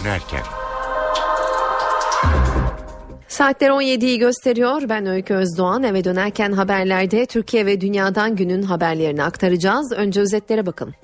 dönerken. Saatler 17'yi gösteriyor. Ben Öykü Özdoğan. Eve dönerken haberlerde Türkiye ve dünyadan günün haberlerini aktaracağız. Önce özetlere bakın.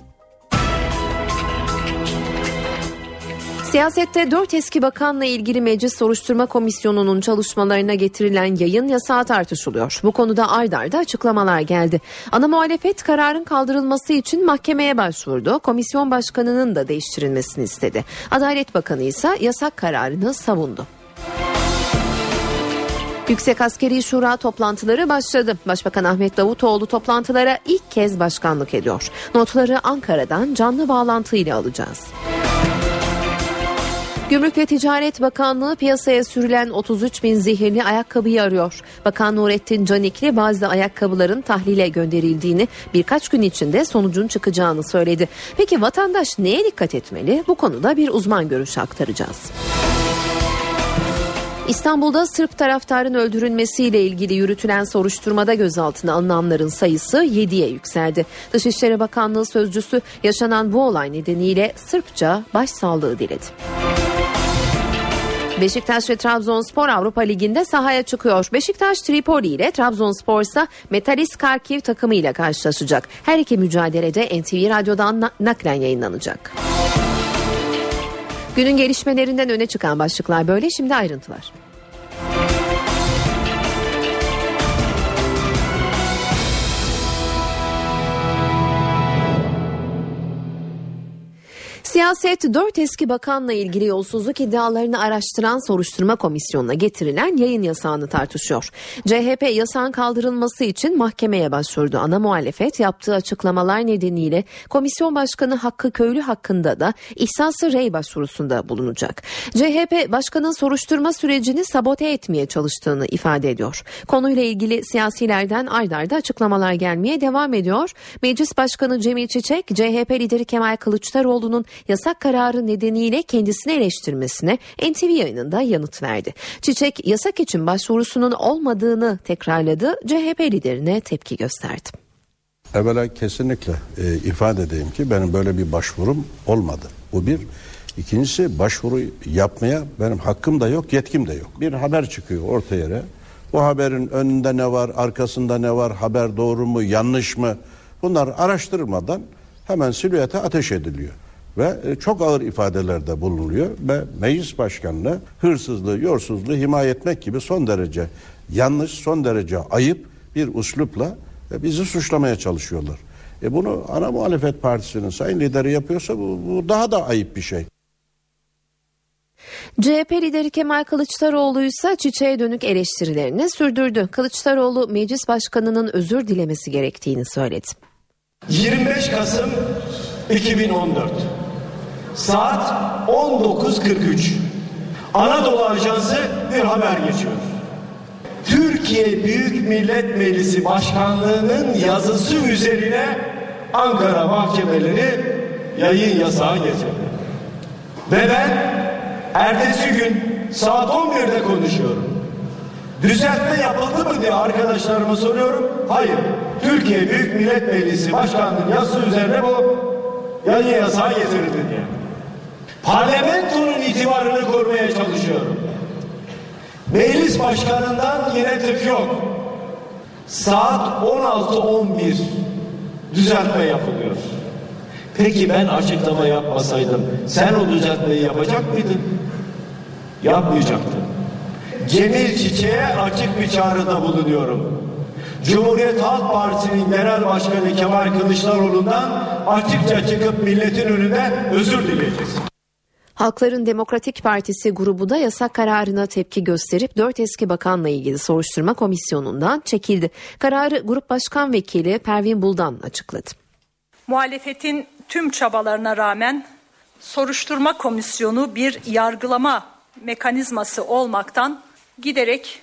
Siyasette dört eski bakanla ilgili Meclis Soruşturma Komisyonu'nun çalışmalarına getirilen yayın yasağı tartışılıyor. Bu konuda ard arda açıklamalar geldi. Ana muhalefet kararın kaldırılması için mahkemeye başvurdu. Komisyon başkanının da değiştirilmesini istedi. Adalet Bakanı ise yasak kararını savundu. Yüksek Askeri Şura toplantıları başladı. Başbakan Ahmet Davutoğlu toplantılara ilk kez başkanlık ediyor. Notları Ankara'dan canlı bağlantıyla alacağız. Gümrük ve Ticaret Bakanlığı piyasaya sürülen 33 bin zehirli ayakkabıyı arıyor. Bakan Nurettin Canikli bazı ayakkabıların tahlile gönderildiğini birkaç gün içinde sonucun çıkacağını söyledi. Peki vatandaş neye dikkat etmeli? Bu konuda bir uzman görüşü aktaracağız. İstanbul'da Sırp taraftarın öldürülmesiyle ilgili yürütülen soruşturmada gözaltına alınanların sayısı 7'ye yükseldi. Dışişleri Bakanlığı sözcüsü yaşanan bu olay nedeniyle Sırpça başsağlığı diledi. Beşiktaş ve Trabzonspor Avrupa Ligi'nde sahaya çıkıyor. Beşiktaş Tripoli ile Trabzonspor ise Metalis Karkiv takımıyla karşılaşacak. Her iki mücadelede NTV Radyo'dan naklen yayınlanacak. Günün gelişmelerinden öne çıkan başlıklar böyle şimdi ayrıntılar. Siyaset dört eski bakanla ilgili yolsuzluk iddialarını araştıran soruşturma komisyonuna getirilen yayın yasağını tartışıyor. CHP yasağın kaldırılması için mahkemeye başvurdu. Ana muhalefet yaptığı açıklamalar nedeniyle komisyon başkanı Hakkı Köylü hakkında da ihsası rey başvurusunda bulunacak. CHP başkanın soruşturma sürecini sabote etmeye çalıştığını ifade ediyor. Konuyla ilgili siyasilerden ardarda açıklamalar gelmeye devam ediyor. Meclis Başkanı Cemil Çiçek, CHP lideri Kemal Kılıçdaroğlu'nun yasak kararı nedeniyle kendisini eleştirmesine NTV yayınında yanıt verdi. Çiçek yasak için başvurusunun olmadığını tekrarladı. CHP liderine tepki gösterdi. Evvela kesinlikle e, ifade edeyim ki benim böyle bir başvurum olmadı. Bu bir. İkincisi başvuru yapmaya benim hakkım da yok, yetkim de yok. Bir haber çıkıyor orta yere. Bu haberin önünde ne var, arkasında ne var, haber doğru mu, yanlış mı? Bunlar araştırılmadan hemen silüete ateş ediliyor ve e, çok ağır ifadelerde bulunuyor ve meclis başkanını hırsızlığı, yorsuzluğu himaye etmek gibi son derece yanlış, son derece ayıp bir uslupla e, bizi suçlamaya çalışıyorlar. E bunu ana muhalefet partisinin sayın lideri yapıyorsa bu, bu daha da ayıp bir şey. CHP lideri Kemal Kılıçdaroğlu ise çiçeğe dönük eleştirilerini sürdürdü. Kılıçdaroğlu meclis başkanının özür dilemesi gerektiğini söyledi. 25 Kasım 2014 Saat 19.43. Anadolu Ajansı bir haber geçiyor. Türkiye Büyük Millet Meclisi Başkanlığı'nın yazısı üzerine Ankara mahkemeleri yayın yasağı getirdi. Ve ben ertesi gün saat 11'de konuşuyorum. Düzeltme yapıldı mı diye arkadaşlarıma soruyorum. Hayır. Türkiye Büyük Millet Meclisi Başkanlığı'nın yazısı üzerine bu yayın yasağı getirildi diye parlamentonun itibarını korumaya çalışıyorum. Meclis başkanından yine yok. Saat 16.11 düzeltme yapılıyor. Peki ben açıklama yapmasaydım sen o düzeltmeyi yapacak mıydın? Yapmayacaktın. Cemil Çiçek'e açık bir çağrıda bulunuyorum. Cumhuriyet Halk Partisi'nin genel başkanı Kemal Kılıçdaroğlu'ndan açıkça çıkıp milletin önünde özür dileyeceğiz. Halkların Demokratik Partisi grubu da yasak kararına tepki gösterip dört eski bakanla ilgili soruşturma komisyonundan çekildi. Kararı Grup Başkan Vekili Pervin Buldan açıkladı. Muhalefetin tüm çabalarına rağmen soruşturma komisyonu bir yargılama mekanizması olmaktan giderek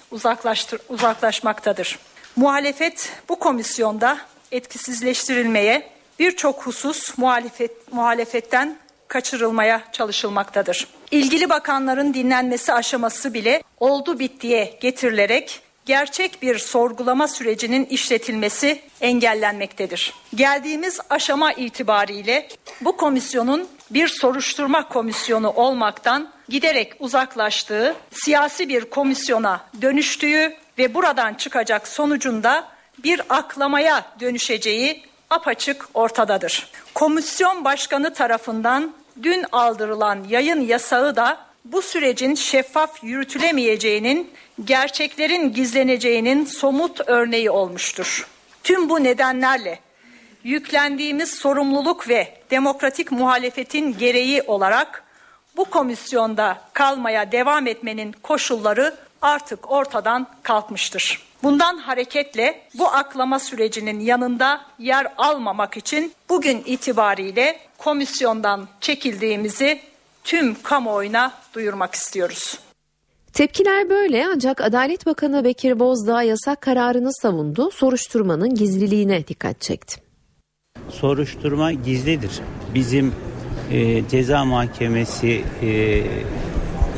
uzaklaşmaktadır. Muhalefet bu komisyonda etkisizleştirilmeye birçok husus muhalefet, muhalefetten kaçırılmaya çalışılmaktadır. İlgili bakanların dinlenmesi aşaması bile oldu bittiye getirilerek gerçek bir sorgulama sürecinin işletilmesi engellenmektedir. Geldiğimiz aşama itibariyle bu komisyonun bir soruşturma komisyonu olmaktan giderek uzaklaştığı, siyasi bir komisyona dönüştüğü ve buradan çıkacak sonucunda bir aklamaya dönüşeceği apaçık ortadadır. Komisyon başkanı tarafından dün aldırılan yayın yasağı da bu sürecin şeffaf yürütülemeyeceğinin, gerçeklerin gizleneceğinin somut örneği olmuştur. Tüm bu nedenlerle yüklendiğimiz sorumluluk ve demokratik muhalefetin gereği olarak bu komisyonda kalmaya devam etmenin koşulları artık ortadan kalkmıştır. Bundan hareketle bu aklama sürecinin yanında yer almamak için bugün itibariyle komisyondan çekildiğimizi tüm kamuoyuna duyurmak istiyoruz. Tepkiler böyle ancak Adalet Bakanı Bekir Bozdağ yasak kararını savundu, soruşturmanın gizliliğine dikkat çekti. Soruşturma gizlidir. Bizim e, ceza mahkemesi e,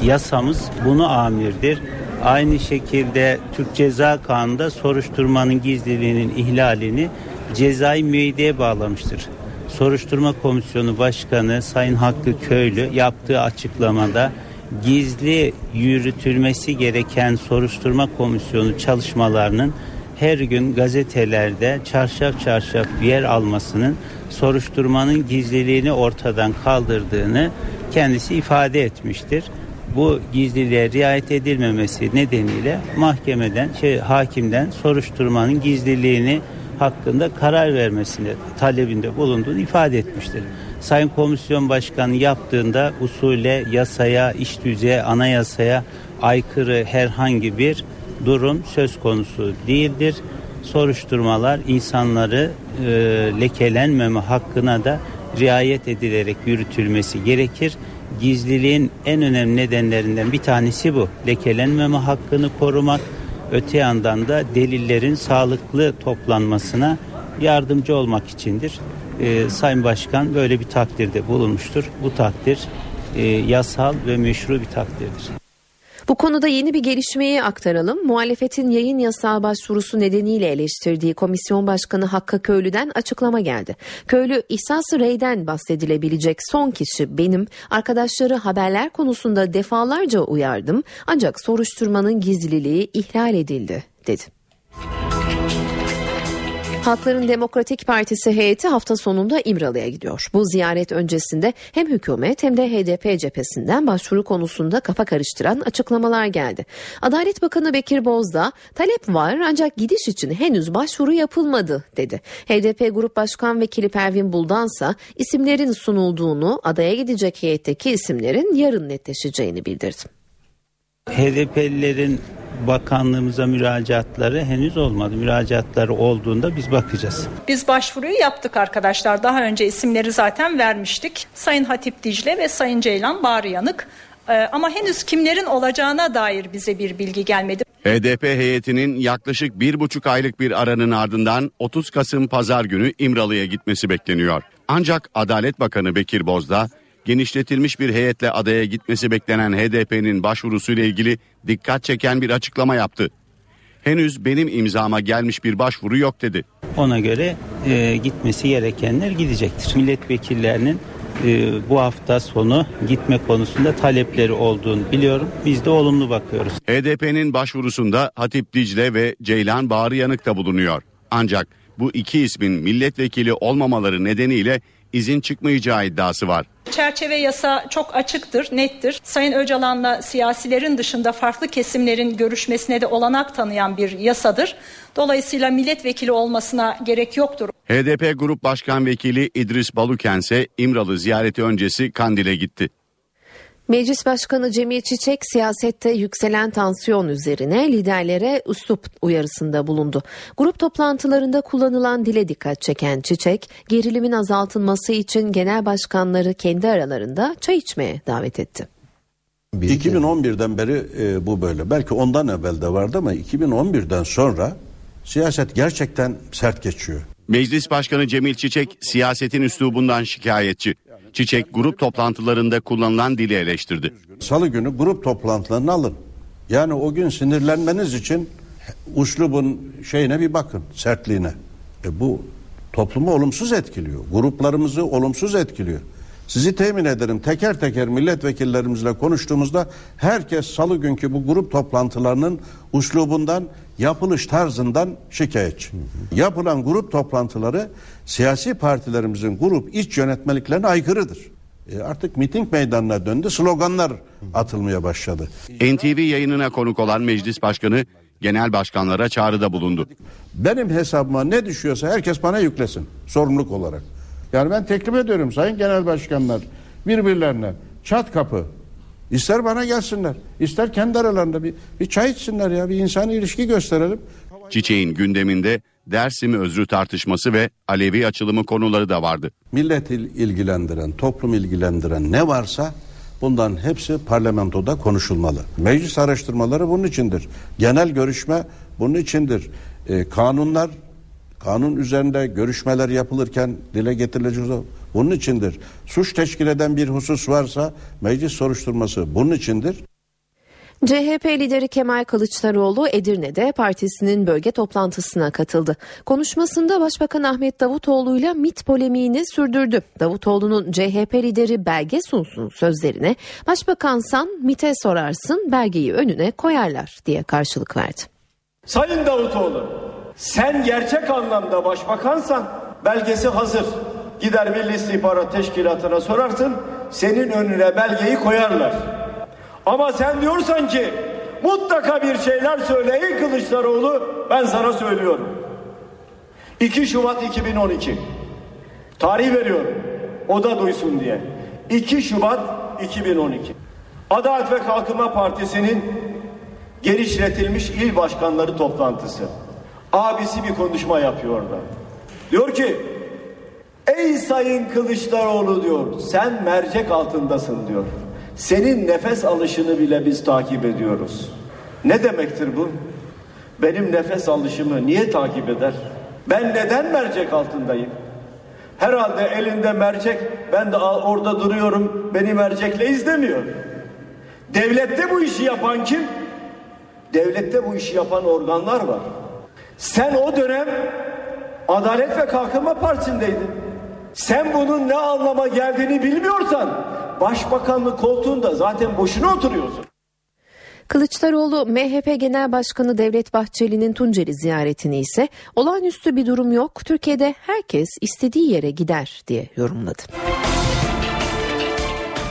yasamız bunu amirdir. Aynı şekilde Türk Ceza Kanunu'nda soruşturmanın gizliliğinin ihlalini cezai müeyyideye bağlamıştır. Soruşturma Komisyonu Başkanı Sayın Hakkı Köylü yaptığı açıklamada gizli yürütülmesi gereken soruşturma komisyonu çalışmalarının her gün gazetelerde çarşaf çarşaf yer almasının soruşturmanın gizliliğini ortadan kaldırdığını kendisi ifade etmiştir. Bu gizliliğe riayet edilmemesi nedeniyle mahkemeden, şey, hakimden soruşturmanın gizliliğini hakkında karar vermesini talebinde bulunduğunu ifade etmiştir. Sayın Komisyon Başkanı yaptığında usule, yasaya, iş düzeye, anayasaya aykırı herhangi bir durum söz konusu değildir. Soruşturmalar insanları e, lekelenmeme hakkına da riayet edilerek yürütülmesi gerekir. Gizliliğin en önemli nedenlerinden bir tanesi bu. Lekelenmeme hakkını korumak, öte yandan da delillerin sağlıklı toplanmasına yardımcı olmak içindir. Ee, Sayın Başkan böyle bir takdirde bulunmuştur. Bu takdir e, yasal ve meşru bir takdirdir. Bu konuda yeni bir gelişmeyi aktaralım. Muhalefetin yayın yasağı başvurusu nedeniyle eleştirdiği Komisyon Başkanı Hakkı Köylü'den açıklama geldi. Köylü ihsas Rey'den bahsedilebilecek son kişi benim. Arkadaşları haberler konusunda defalarca uyardım ancak soruşturmanın gizliliği ihlal edildi dedi. Halkların Demokratik Partisi heyeti hafta sonunda İmralı'ya gidiyor. Bu ziyaret öncesinde hem hükümet hem de HDP cephesinden başvuru konusunda kafa karıştıran açıklamalar geldi. Adalet Bakanı Bekir Bozdağ talep var ancak gidiş için henüz başvuru yapılmadı dedi. HDP Grup Başkan Vekili Pervin Buldansa isimlerin sunulduğunu adaya gidecek heyetteki isimlerin yarın netleşeceğini bildirdi. HDP'lilerin bakanlığımıza müracaatları henüz olmadı. Müracaatları olduğunda biz bakacağız. Biz başvuruyu yaptık arkadaşlar. Daha önce isimleri zaten vermiştik. Sayın Hatip Dicle ve Sayın Ceylan Bağrıyanık. Ee, ama henüz kimlerin olacağına dair bize bir bilgi gelmedi. HDP heyetinin yaklaşık bir buçuk aylık bir aranın ardından 30 Kasım Pazar günü İmralı'ya gitmesi bekleniyor. Ancak Adalet Bakanı Bekir Bozdağ genişletilmiş bir heyetle adaya gitmesi beklenen HDP'nin başvurusuyla ilgili dikkat çeken bir açıklama yaptı. Henüz benim imzama gelmiş bir başvuru yok dedi. Ona göre e, gitmesi gerekenler gidecektir. Milletvekillerinin e, bu hafta sonu gitme konusunda talepleri olduğunu biliyorum. Biz de olumlu bakıyoruz. HDP'nin başvurusunda Hatip Dicle ve Ceylan Bağrıyanık da bulunuyor. Ancak bu iki ismin milletvekili olmamaları nedeniyle izin çıkmayacağı iddiası var. Çerçeve yasa çok açıktır, nettir. Sayın Öcalan'la siyasilerin dışında farklı kesimlerin görüşmesine de olanak tanıyan bir yasadır. Dolayısıyla milletvekili olmasına gerek yoktur. HDP Grup Başkan Vekili İdris Baluken ise İmralı ziyareti öncesi Kandil'e gitti. Meclis Başkanı Cemil Çiçek siyasette yükselen tansiyon üzerine liderlere üslup uyarısında bulundu. Grup toplantılarında kullanılan dile dikkat çeken Çiçek, gerilimin azaltılması için genel başkanları kendi aralarında çay içmeye davet etti. 2011'den beri e, bu böyle. Belki ondan evvel de vardı ama 2011'den sonra siyaset gerçekten sert geçiyor. Meclis Başkanı Cemil Çiçek siyasetin üslubundan şikayetçi. Çiçek grup toplantılarında kullanılan dili eleştirdi. Salı günü grup toplantılarını alın. Yani o gün sinirlenmeniz için uslubun şeyine bir bakın, sertliğine. E bu toplumu olumsuz etkiliyor. Gruplarımızı olumsuz etkiliyor. Sizi temin ederim teker teker milletvekillerimizle konuştuğumuzda herkes salı günkü bu grup toplantılarının uslubundan, yapılış tarzından şikayetçi. Yapılan grup toplantıları siyasi partilerimizin grup iç yönetmeliklerine aykırıdır. E artık miting meydanına döndü, sloganlar atılmaya başladı. NTV yayınına konuk olan meclis başkanı genel başkanlara çağrıda bulundu. Benim hesabıma ne düşüyorsa herkes bana yüklesin sorumluluk olarak. Yani ben teklif ediyorum sayın genel başkanlar birbirlerine çat kapı ister bana gelsinler ister kendi aralarında bir, bir çay içsinler ya bir insani ilişki gösterelim. Çiçeğin gündeminde Dersim özrü tartışması ve Alevi açılımı konuları da vardı. Millet ilgilendiren, toplum ilgilendiren ne varsa bundan hepsi parlamentoda konuşulmalı. Meclis araştırmaları bunun içindir. Genel görüşme bunun içindir. E, kanunlar kanun üzerinde görüşmeler yapılırken dile getirilecek bunun içindir. Suç teşkil eden bir husus varsa meclis soruşturması bunun içindir. CHP lideri Kemal Kılıçdaroğlu Edirne'de partisinin bölge toplantısına katıldı. Konuşmasında Başbakan Ahmet Davutoğlu ile MIT polemiğini sürdürdü. Davutoğlu'nun CHP lideri belge sunsun sözlerine Başbakansan MIT'e sorarsın belgeyi önüne koyarlar diye karşılık verdi. Sayın Davutoğlu sen gerçek anlamda başbakansan belgesi hazır. Gider Milli İstihbarat Teşkilatı'na sorarsın senin önüne belgeyi koyarlar. Ama sen diyorsan ki mutlaka bir şeyler söyle ey Kılıçdaroğlu ben sana söylüyorum. 2 Şubat 2012 tarih veriyorum o da duysun diye. 2 Şubat 2012 Adalet ve Kalkınma Partisi'nin genişletilmiş il başkanları toplantısı. Abisi bir konuşma yapıyor orada. Diyor ki ey sayın Kılıçdaroğlu diyor sen mercek altındasın diyor. Senin nefes alışını bile biz takip ediyoruz. Ne demektir bu? Benim nefes alışımı niye takip eder? Ben neden mercek altındayım? Herhalde elinde mercek, ben de orada duruyorum, beni mercekle izlemiyor. Devlette bu işi yapan kim? Devlette bu işi yapan organlar var. Sen o dönem Adalet ve Kalkınma Partisi'ndeydin. Sen bunun ne anlama geldiğini bilmiyorsan başbakanlık koltuğunda zaten boşuna oturuyorsun. Kılıçdaroğlu MHP Genel Başkanı Devlet Bahçeli'nin Tunceli ziyaretini ise olağanüstü bir durum yok. Türkiye'de herkes istediği yere gider diye yorumladı.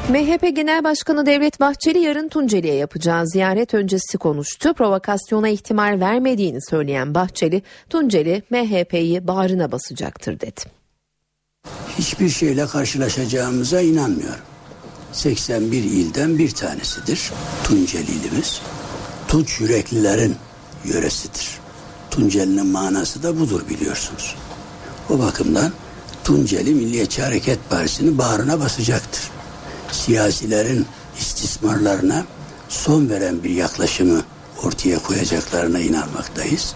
MHP Genel Başkanı Devlet Bahçeli yarın Tunceli'ye yapacağı ziyaret öncesi konuştu. Provokasyona ihtimal vermediğini söyleyen Bahçeli, Tunceli MHP'yi bağrına basacaktır dedi. Hiçbir şeyle karşılaşacağımıza inanmıyorum. 81 ilden bir tanesidir Tunceli ilimiz. Tunç yüreklilerin yöresidir. Tunceli'nin manası da budur biliyorsunuz. O bakımdan Tunceli Milliyetçi Hareket Partisi'ni bağrına basacaktır. Siyasilerin istismarlarına son veren bir yaklaşımı ortaya koyacaklarına inanmaktayız.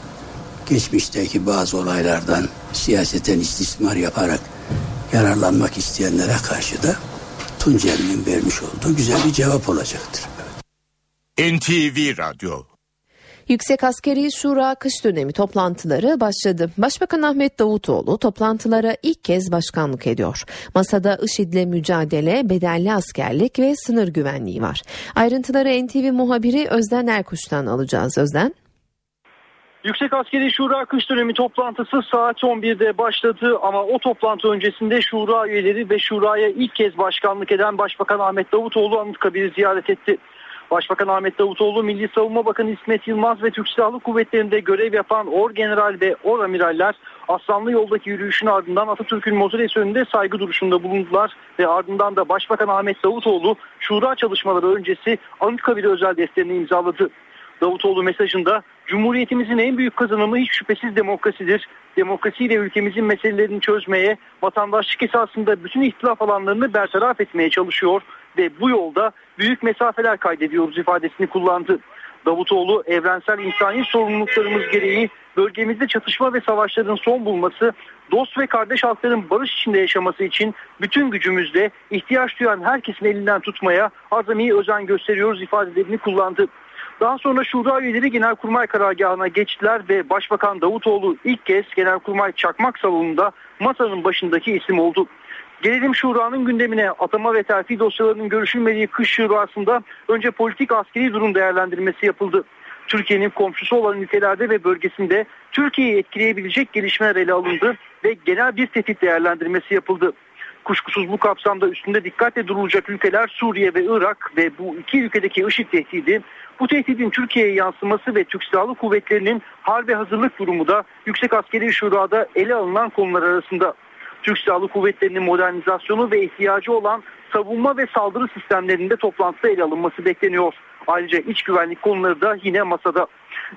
Geçmişteki bazı olaylardan siyaseten istismar yaparak yararlanmak isteyenlere karşı da Tunceli'nin vermiş olduğu güzel bir cevap olacaktır. NTV Radyo Yüksek Askeri Şura kış dönemi toplantıları başladı. Başbakan Ahmet Davutoğlu toplantılara ilk kez başkanlık ediyor. Masada IŞİD'le mücadele, bedelli askerlik ve sınır güvenliği var. Ayrıntıları NTV muhabiri Özden Erkuş'tan alacağız. Özden. Yüksek Askeri Şura kış dönemi toplantısı saat 11'de başladı ama o toplantı öncesinde Şura üyeleri ve Şura'ya ilk kez başkanlık eden Başbakan Ahmet Davutoğlu Anıtkabir'i ziyaret etti. Başbakan Ahmet Davutoğlu, Milli Savunma Bakanı İsmet Yılmaz ve Türk Silahlı Kuvvetleri'nde görev yapan Or General ve Or Amiraller Aslanlı yoldaki yürüyüşün ardından Atatürk'ün mozolesi önünde saygı duruşunda bulundular ve ardından da Başbakan Ahmet Davutoğlu Şura çalışmaları öncesi Anıtkabir'e özel defterini imzaladı. Davutoğlu mesajında Cumhuriyetimizin en büyük kazanımı hiç şüphesiz demokrasidir. Demokrasiyle ülkemizin meselelerini çözmeye, vatandaşlık esasında bütün ihtilaf alanlarını bertaraf etmeye çalışıyor ve bu yolda büyük mesafeler kaydediyoruz ifadesini kullandı. Davutoğlu evrensel insani sorumluluklarımız gereği bölgemizde çatışma ve savaşların son bulması, dost ve kardeş halkların barış içinde yaşaması için bütün gücümüzle ihtiyaç duyan herkesin elinden tutmaya azami özen gösteriyoruz ifadelerini kullandı. Daha sonra Şura üyeleri Genelkurmay karargahına geçtiler ve Başbakan Davutoğlu ilk kez Genelkurmay Çakmak Salonu'nda masanın başındaki isim oldu. Gelelim şuranın gündemine. Atama ve terfi dosyalarının görüşülmediği kış şurasında önce politik askeri durum değerlendirmesi yapıldı. Türkiye'nin komşusu olan ülkelerde ve bölgesinde Türkiye'yi etkileyebilecek gelişmeler ele alındı ve genel bir tehdit değerlendirmesi yapıldı. Kuşkusuz bu kapsamda üstünde dikkatle durulacak ülkeler Suriye ve Irak ve bu iki ülkedeki IŞİD tehdidi, bu tehdidin Türkiye'ye yansıması ve Türk Silahlı Kuvvetleri'nin harbe hazırlık durumu da Yüksek Askeri Şura'da ele alınan konular arasında. Türk Silahlı Kuvvetleri'nin modernizasyonu ve ihtiyacı olan savunma ve saldırı sistemlerinde toplantıda ele alınması bekleniyor. Ayrıca iç güvenlik konuları da yine masada.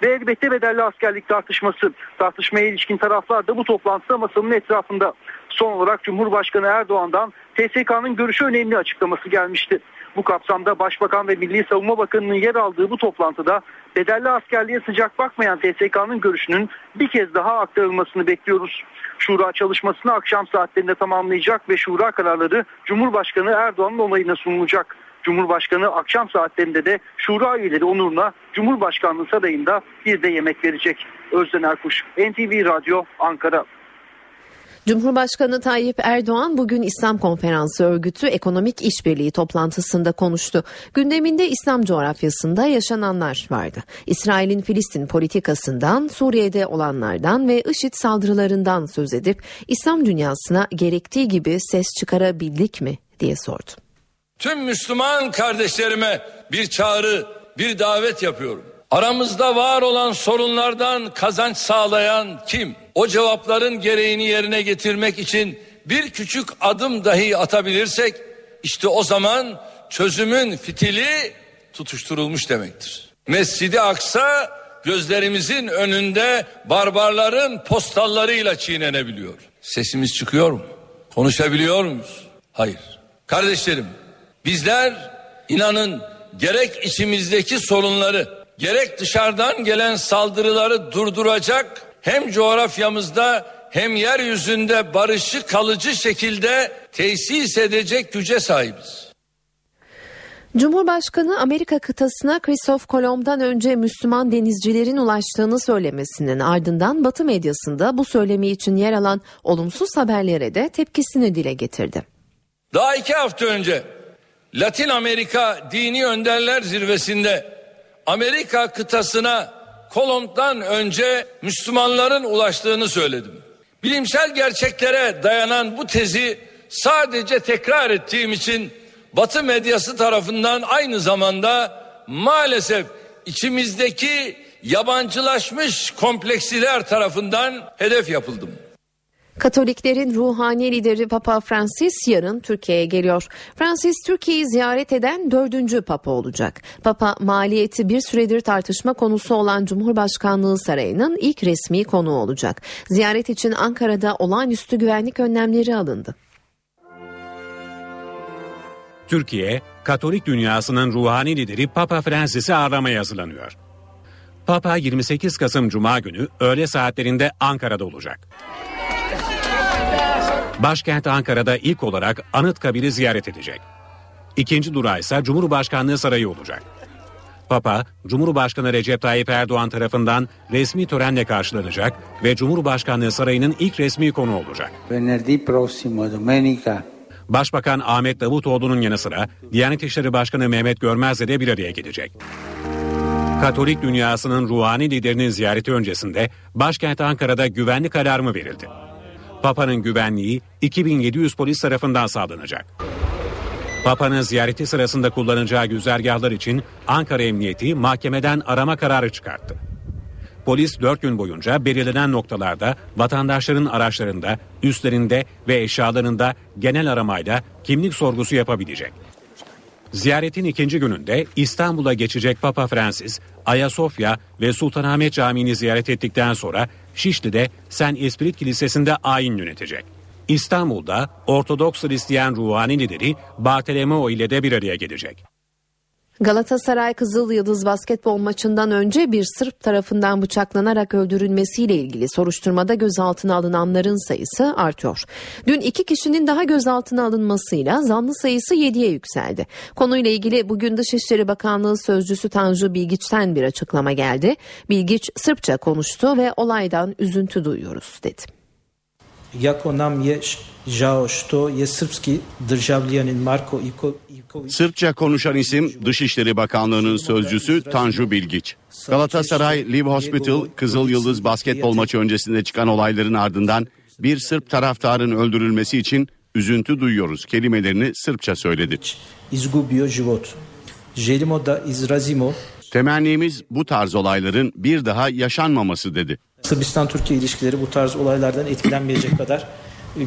Ve elbette bedelli askerlik tartışması. Tartışmaya ilişkin taraflar da bu toplantıda masanın etrafında. Son olarak Cumhurbaşkanı Erdoğan'dan TSK'nın görüşü önemli açıklaması gelmişti. Bu kapsamda Başbakan ve Milli Savunma Bakanı'nın yer aldığı bu toplantıda bedelli askerliğe sıcak bakmayan TSK'nın görüşünün bir kez daha aktarılmasını bekliyoruz. Şura çalışmasını akşam saatlerinde tamamlayacak ve şura kararları Cumhurbaşkanı Erdoğan'ın onayına sunulacak. Cumhurbaşkanı akşam saatlerinde de şura üyeleri onuruna Cumhurbaşkanlığı sarayında bir de yemek verecek. Özden Erkuş, NTV Radyo, Ankara. Cumhurbaşkanı Tayyip Erdoğan bugün İslam Konferansı Örgütü Ekonomik İşbirliği toplantısında konuştu. Gündeminde İslam coğrafyasında yaşananlar vardı. İsrail'in Filistin politikasından, Suriye'de olanlardan ve IŞİD saldırılarından söz edip İslam dünyasına gerektiği gibi ses çıkarabildik mi diye sordu. Tüm Müslüman kardeşlerime bir çağrı, bir davet yapıyorum. Aramızda var olan sorunlardan kazanç sağlayan kim? O cevapların gereğini yerine getirmek için bir küçük adım dahi atabilirsek işte o zaman çözümün fitili tutuşturulmuş demektir. Mescidi Aksa gözlerimizin önünde barbarların postallarıyla çiğnenebiliyor. Sesimiz çıkıyor mu? Konuşabiliyor muyuz? Hayır. Kardeşlerim bizler inanın gerek içimizdeki sorunları gerek dışarıdan gelen saldırıları durduracak hem coğrafyamızda hem yeryüzünde barışı kalıcı şekilde tesis edecek güce sahibiz. Cumhurbaşkanı Amerika kıtasına Christoph Kolomb'dan önce Müslüman denizcilerin ulaştığını söylemesinin ardından Batı medyasında bu söylemi için yer alan olumsuz haberlere de tepkisini dile getirdi. Daha iki hafta önce Latin Amerika Dini Önderler Zirvesi'nde Amerika kıtasına Kolomb'dan önce Müslümanların ulaştığını söyledim. Bilimsel gerçeklere dayanan bu tezi sadece tekrar ettiğim için Batı medyası tarafından aynı zamanda maalesef içimizdeki yabancılaşmış kompleksiler tarafından hedef yapıldım. Katoliklerin ruhani lideri Papa Francis yarın Türkiye'ye geliyor. Francis Türkiye'yi ziyaret eden dördüncü Papa olacak. Papa maliyeti bir süredir tartışma konusu olan Cumhurbaşkanlığı Sarayı'nın ilk resmi konuğu olacak. Ziyaret için Ankara'da olağanüstü güvenlik önlemleri alındı. Türkiye, Katolik dünyasının ruhani lideri Papa Francis'i ağırlamaya hazırlanıyor. Papa 28 Kasım Cuma günü öğle saatlerinde Ankara'da olacak. Başkent Ankara'da ilk olarak Anıtkabir'i ziyaret edecek. İkinci durağı ise Cumhurbaşkanlığı Sarayı olacak. Papa, Cumhurbaşkanı Recep Tayyip Erdoğan tarafından resmi törenle karşılanacak ve Cumhurbaşkanlığı Sarayı'nın ilk resmi konu olacak. Başbakan Ahmet Davutoğlu'nun yanı sıra Diyanet İşleri Başkanı Mehmet Görmez'le de bir araya gelecek. Katolik dünyasının ruhani liderinin ziyareti öncesinde başkent Ankara'da güvenlik alarmı verildi. Papa'nın güvenliği 2700 polis tarafından sağlanacak. Papa'nın ziyareti sırasında kullanacağı güzergahlar için Ankara Emniyeti mahkemeden arama kararı çıkarttı. Polis 4 gün boyunca belirlenen noktalarda vatandaşların araçlarında, üstlerinde ve eşyalarında genel aramayla kimlik sorgusu yapabilecek. Ziyaretin ikinci gününde İstanbul'a geçecek Papa Francis, Ayasofya ve Sultanahmet Camii'ni ziyaret ettikten sonra Şişli'de Sen Esprit Kilisesi'nde ayin yönetecek. İstanbul'da Ortodoks Hristiyan ruhani lideri Bartolomeo ile de bir araya gelecek. Galatasaray Kızıl Yıldız basketbol maçından önce bir Sırp tarafından bıçaklanarak öldürülmesiyle ilgili soruşturmada gözaltına alınanların sayısı artıyor. Dün iki kişinin daha gözaltına alınmasıyla zanlı sayısı 7'ye yükseldi. Konuyla ilgili bugün Dışişleri Bakanlığı Sözcüsü Tanju Bilgiç'ten bir açıklama geldi. Bilgiç Sırpça konuştu ve olaydan üzüntü duyuyoruz dedi. Jako nam je žao što je srpski državljanin Marko Ivković Sırpça konuşan isim Dışişleri Bakanlığı'nın sözcüsü Tanju Bilgiç. Galatasaray Live Hospital Kızıl Yıldız basketbol maçı öncesinde çıkan olayların ardından bir Sırp taraftarın öldürülmesi için üzüntü duyuyoruz kelimelerini Sırpça söyledi. izgubio život. Želimo da izrazimo Temennimiz bu tarz olayların bir daha yaşanmaması dedi. Sırbistan-Türkiye ilişkileri bu tarz olaylardan etkilenmeyecek kadar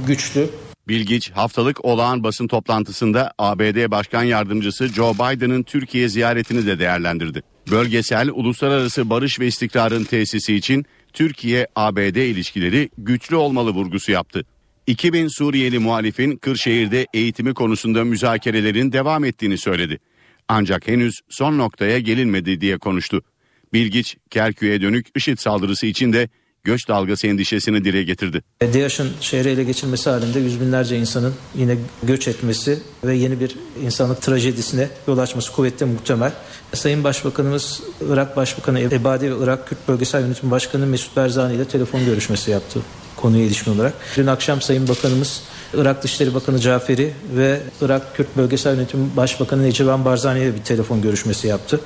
güçlü. Bilgiç haftalık olağan basın toplantısında ABD Başkan Yardımcısı Joe Biden'ın Türkiye ziyaretini de değerlendirdi. Bölgesel uluslararası barış ve istikrarın tesisi için Türkiye-ABD ilişkileri güçlü olmalı vurgusu yaptı. 2000 Suriyeli muhalifin Kırşehir'de eğitimi konusunda müzakerelerin devam ettiğini söyledi. Ancak henüz son noktaya gelinmedi diye konuştu. Bilgiç, Kerkük'e dönük IŞİD saldırısı için de göç dalgası endişesini dile getirdi. DAEŞ'in şehri ele geçirmesi halinde yüz binlerce insanın yine göç etmesi ve yeni bir insanlık trajedisine yol açması kuvvetle muhtemel. Sayın Başbakanımız Irak Başbakanı Ebadi ve Irak Kürt Bölgesel Yönetim Başkanı Mesut Berzani ile telefon görüşmesi yaptı konuya ilişkin olarak. Dün akşam Sayın Bakanımız Irak Dışişleri Bakanı Caferi ve Irak Kürt Bölgesel Yönetim Başbakanı Necivan Barzani ile bir telefon görüşmesi yaptı.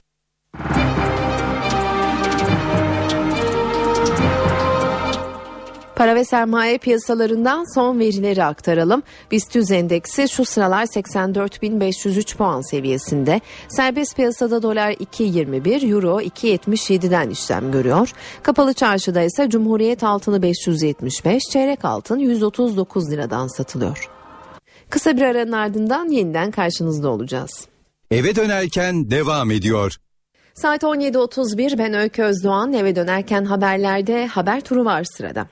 Para ve sermaye piyasalarından son verileri aktaralım. BIST endeksi şu sıralar 84.503 puan seviyesinde. Serbest piyasada dolar 2.21, euro 2.77'den işlem görüyor. Kapalı çarşıda ise Cumhuriyet altını 575, çeyrek altın 139 liradan satılıyor. Kısa bir aranın ardından yeniden karşınızda olacağız. Eve dönerken devam ediyor. Saat 17.31 ben Öykü Özdoğan eve dönerken haberlerde haber turu var sırada.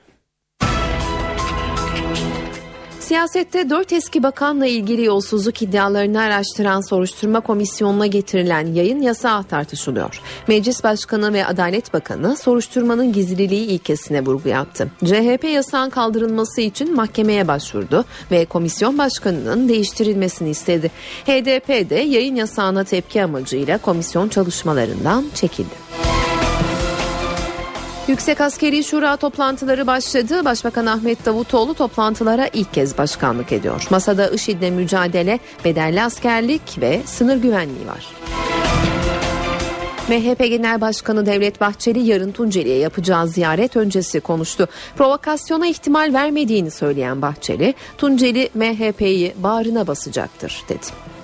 Siyasette dört eski bakanla ilgili yolsuzluk iddialarını araştıran soruşturma komisyonuna getirilen yayın yasağı tartışılıyor. Meclis Başkanı ve Adalet Bakanı soruşturmanın gizliliği ilkesine vurgu yaptı. CHP yasağın kaldırılması için mahkemeye başvurdu ve komisyon başkanının değiştirilmesini istedi. HDP de yayın yasağına tepki amacıyla komisyon çalışmalarından çekildi. Yüksek Askeri Şura toplantıları başladı. Başbakan Ahmet Davutoğlu toplantılara ilk kez başkanlık ediyor. Masada IŞİD'le mücadele, bedelli askerlik ve sınır güvenliği var. MHP Genel Başkanı Devlet Bahçeli yarın Tunceli'ye yapacağı ziyaret öncesi konuştu. Provokasyona ihtimal vermediğini söyleyen Bahçeli, Tunceli MHP'yi bağrına basacaktır dedi.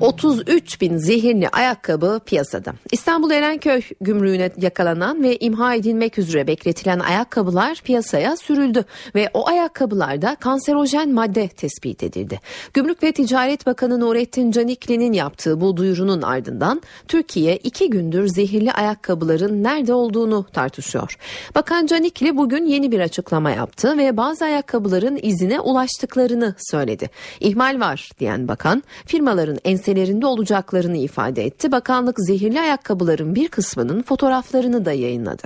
33 bin zehirli ayakkabı piyasada. İstanbul Erenköy gümrüğüne yakalanan ve imha edilmek üzere bekletilen ayakkabılar piyasaya sürüldü ve o ayakkabılarda kanserojen madde tespit edildi. Gümrük ve Ticaret Bakanı Nurettin Canikli'nin yaptığı bu duyurunun ardından Türkiye iki gündür zehirli ayakkabıların nerede olduğunu tartışıyor. Bakan Canikli bugün yeni bir açıklama yaptı ve bazı ayakkabıların izine ulaştıklarını söyledi. İhmal var diyen bakan firmaların enselerinde olacaklarını ifade etti. Bakanlık zehirli ayakkabıların bir kısmının fotoğraflarını da yayınladı.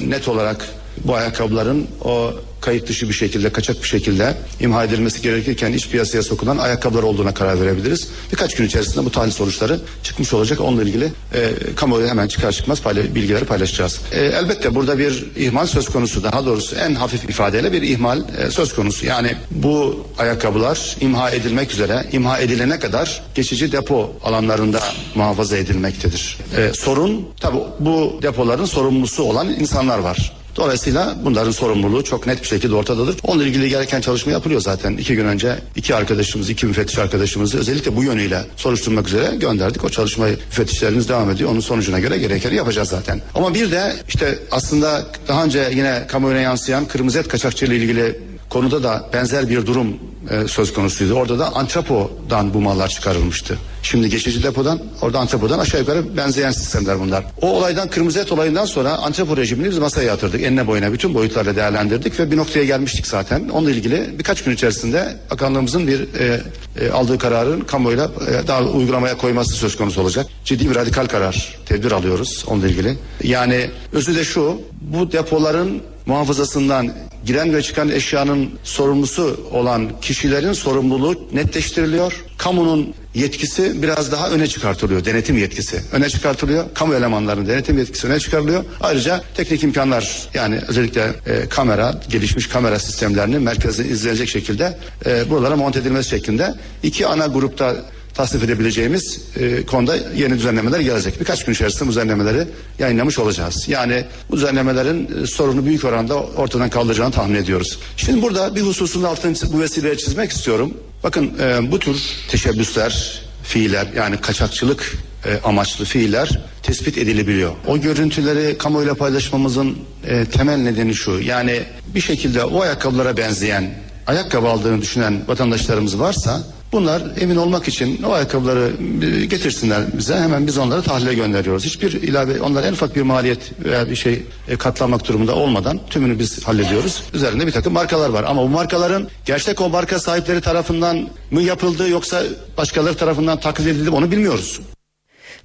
Net olarak bu ayakkabıların o kayıt dışı bir şekilde kaçak bir şekilde imha edilmesi gerekirken iç piyasaya sokulan ayakkabılar olduğuna karar verebiliriz. Birkaç gün içerisinde bu tahlil sonuçları çıkmış olacak. Onunla ilgili e, kamuoyu hemen çıkar çıkmaz payla, bilgileri paylaşacağız. E, elbette burada bir ihmal söz konusu. Daha doğrusu en hafif ifadeyle bir ihmal e, söz konusu. Yani bu ayakkabılar imha edilmek üzere imha edilene kadar geçici depo alanlarında muhafaza edilmektedir. E, sorun tabi bu depoların sorumlusu olan insanlar var. Dolayısıyla bunların sorumluluğu çok net bir şekilde ortadadır. Onunla ilgili gereken çalışma yapılıyor zaten. İki gün önce iki arkadaşımız, iki müfettiş arkadaşımızı özellikle bu yönüyle soruşturmak üzere gönderdik. O çalışmayı müfettişlerimiz devam ediyor. Onun sonucuna göre gerekeni yapacağız zaten. Ama bir de işte aslında daha önce yine kamuoyuna yansıyan kırmızı et kaçakçılığı ile ilgili konuda da benzer bir durum e, söz konusuydu. Orada da antrepodan bu mallar çıkarılmıştı. Şimdi geçici depodan, orada antrepodan aşağı yukarı benzeyen sistemler bunlar. O olaydan, kırmızı et olayından sonra antrepo rejimini biz masaya yatırdık. Enine boyuna bütün boyutlarla değerlendirdik ve bir noktaya gelmiştik zaten. Onunla ilgili birkaç gün içerisinde bakanlığımızın bir e, e, aldığı kararın kamuoyuyla e, daha uygulamaya koyması söz konusu olacak. Ciddi bir radikal karar, tedbir alıyoruz onunla ilgili. Yani özü de şu, bu depoların muhafazasından giren ve çıkan eşyanın sorumlusu olan kişilerin sorumluluğu netleştiriliyor. Kamunun yetkisi biraz daha öne çıkartılıyor. Denetim yetkisi öne çıkartılıyor. Kamu elemanlarının denetim yetkisi öne çıkarılıyor. Ayrıca teknik imkanlar yani özellikle e, kamera, gelişmiş kamera sistemlerinin merkezde izlenecek şekilde e, buralara monte edilmesi şeklinde iki ana grupta tasnif edebileceğimiz e, konuda yeni düzenlemeler gelecek. Birkaç gün içerisinde bu düzenlemeleri yayınlamış olacağız. Yani bu düzenlemelerin e, sorunu büyük oranda ortadan kaldıracağını tahmin ediyoruz. Şimdi burada bir hususun altını bu vesileyle çizmek istiyorum. Bakın e, bu tür teşebbüsler, fiiller yani kaçakçılık e, amaçlı fiiller tespit edilebiliyor. O görüntüleri kamuoyuyla paylaşmamızın e, temel nedeni şu. Yani bir şekilde o ayakkabılara benzeyen ayakkabı aldığını düşünen vatandaşlarımız varsa Bunlar emin olmak için o ayakkabıları e, getirsinler bize hemen biz onları tahlile gönderiyoruz. Hiçbir ilave onlara en ufak bir maliyet veya bir şey e, katlanmak durumunda olmadan tümünü biz hallediyoruz. Üzerinde bir takım markalar var ama bu markaların gerçek o marka sahipleri tarafından mı yapıldı yoksa başkaları tarafından taklit edildi onu bilmiyoruz.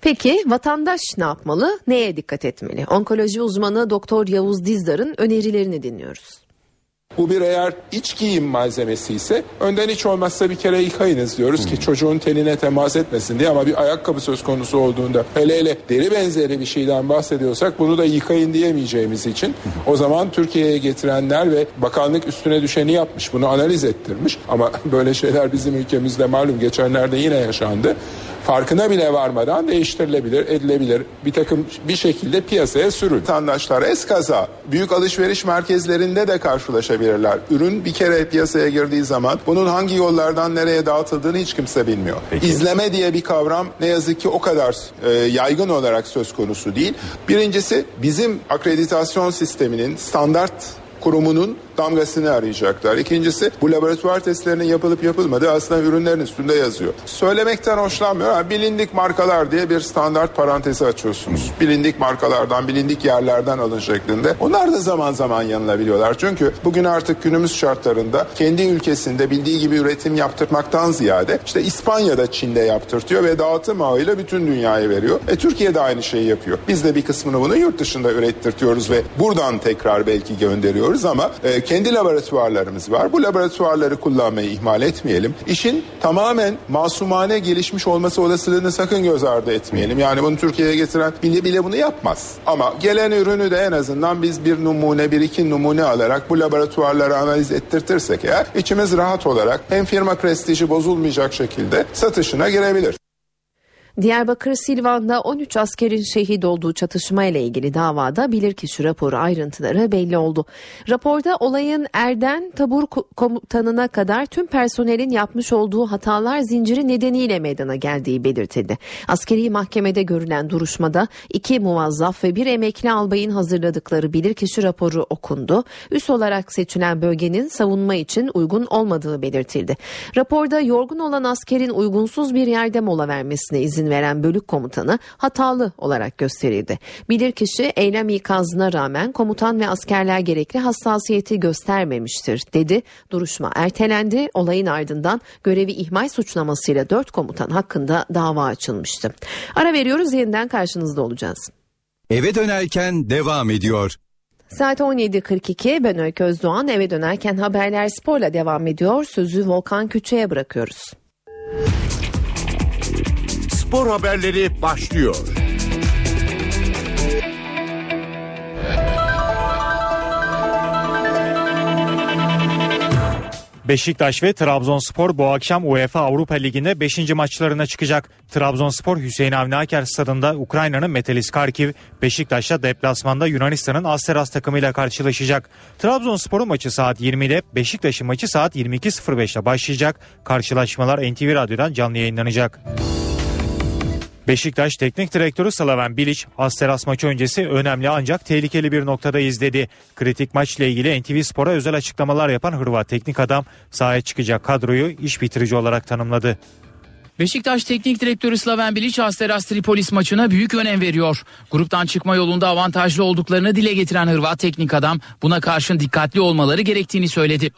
Peki vatandaş ne yapmalı? Neye dikkat etmeli? Onkoloji uzmanı Doktor Yavuz Dizdar'ın önerilerini dinliyoruz. Bu bir eğer iç giyim malzemesi ise önden hiç olmazsa bir kere yıkayınız diyoruz ki çocuğun tenine temas etmesin diye. Ama bir ayakkabı söz konusu olduğunda hele hele deri benzeri bir şeyden bahsediyorsak bunu da yıkayın diyemeyeceğimiz için o zaman Türkiye'ye getirenler ve bakanlık üstüne düşeni yapmış bunu analiz ettirmiş. Ama böyle şeyler bizim ülkemizde malum geçenlerde yine yaşandı farkına bile varmadan değiştirilebilir, edilebilir. Bir takım bir şekilde piyasaya sürül. Vatandaşlar eskaza büyük alışveriş merkezlerinde de karşılaşabilirler. Ürün bir kere piyasaya girdiği zaman bunun hangi yollardan nereye dağıtıldığını hiç kimse bilmiyor. Peki. İzleme diye bir kavram ne yazık ki o kadar e, yaygın olarak söz konusu değil. Birincisi bizim akreditasyon sisteminin standart kurumunun damgasını arayacaklar. İkincisi bu laboratuvar testlerinin yapılıp yapılmadığı aslında ürünlerin üstünde yazıyor. Söylemekten hoşlanmıyor ama bilindik markalar diye bir standart parantezi açıyorsunuz. Bilindik markalardan, bilindik yerlerden alın şeklinde. Onlar da zaman zaman yanılabiliyorlar. Çünkü bugün artık günümüz şartlarında kendi ülkesinde bildiği gibi üretim yaptırmaktan ziyade işte İspanya'da Çin'de yaptırtıyor ve dağıtım ağıyla bütün dünyaya veriyor. E Türkiye de aynı şeyi yapıyor. Biz de bir kısmını bunu yurt dışında ürettirtiyoruz ve buradan tekrar belki gönderiyoruz ama e, kendi laboratuvarlarımız var. Bu laboratuvarları kullanmayı ihmal etmeyelim. İşin tamamen masumane gelişmiş olması olasılığını sakın göz ardı etmeyelim. Yani bunu Türkiye'ye getiren bile bile bunu yapmaz. Ama gelen ürünü de en azından biz bir numune, bir iki numune alarak bu laboratuvarlara analiz ettirtirsek eğer içimiz rahat olarak hem firma prestiji bozulmayacak şekilde satışına girebilir. Diyarbakır Silvan'da 13 askerin şehit olduğu çatışma ile ilgili davada bilirkişi raporu ayrıntıları belli oldu. Raporda olayın erden tabur komutanına kadar tüm personelin yapmış olduğu hatalar zinciri nedeniyle meydana geldiği belirtildi. Askeri mahkemede görülen duruşmada iki muvazzaf ve bir emekli albayın hazırladıkları bilirkişi raporu okundu. Üst olarak seçilen bölgenin savunma için uygun olmadığı belirtildi. Raporda yorgun olan askerin uygunsuz bir yerde mola vermesine izin veren bölük komutanı hatalı olarak gösterildi. Bilirkişi eylem ikazına rağmen komutan ve askerler gerekli hassasiyeti göstermemiştir dedi. Duruşma ertelendi. Olayın ardından görevi ihmal suçlamasıyla dört komutan hakkında dava açılmıştı. Ara veriyoruz yeniden karşınızda olacağız. Eve dönerken devam ediyor. Saat 17.42 ben Öykü Özdoğan eve dönerken haberler sporla devam ediyor. Sözü Volkan Küçü'ye bırakıyoruz spor haberleri başlıyor. Beşiktaş ve Trabzonspor bu akşam UEFA Avrupa Ligi'nde 5. maçlarına çıkacak. Trabzonspor Hüseyin Avni Aker stadında Ukrayna'nın Metelis Karkiv, Beşiktaş'ta deplasmanda Yunanistan'ın Asteras takımıyla karşılaşacak. Trabzonspor'un maçı saat 20'de, Beşiktaş'ın maçı saat 22.05'te başlayacak. Karşılaşmalar NTV Radyo'dan canlı yayınlanacak. Beşiktaş Teknik Direktörü Slaven Bilic, Asteras maçı öncesi önemli ancak tehlikeli bir noktada izledi. Kritik maçla ilgili NTV Spor'a özel açıklamalar yapan Hırvat teknik adam sahaya çıkacak kadroyu iş bitirici olarak tanımladı. Beşiktaş Teknik Direktörü Slaven Bilic Asteras Tripolis maçına büyük önem veriyor. Gruptan çıkma yolunda avantajlı olduklarını dile getiren Hırvat teknik adam buna karşın dikkatli olmaları gerektiğini söyledi.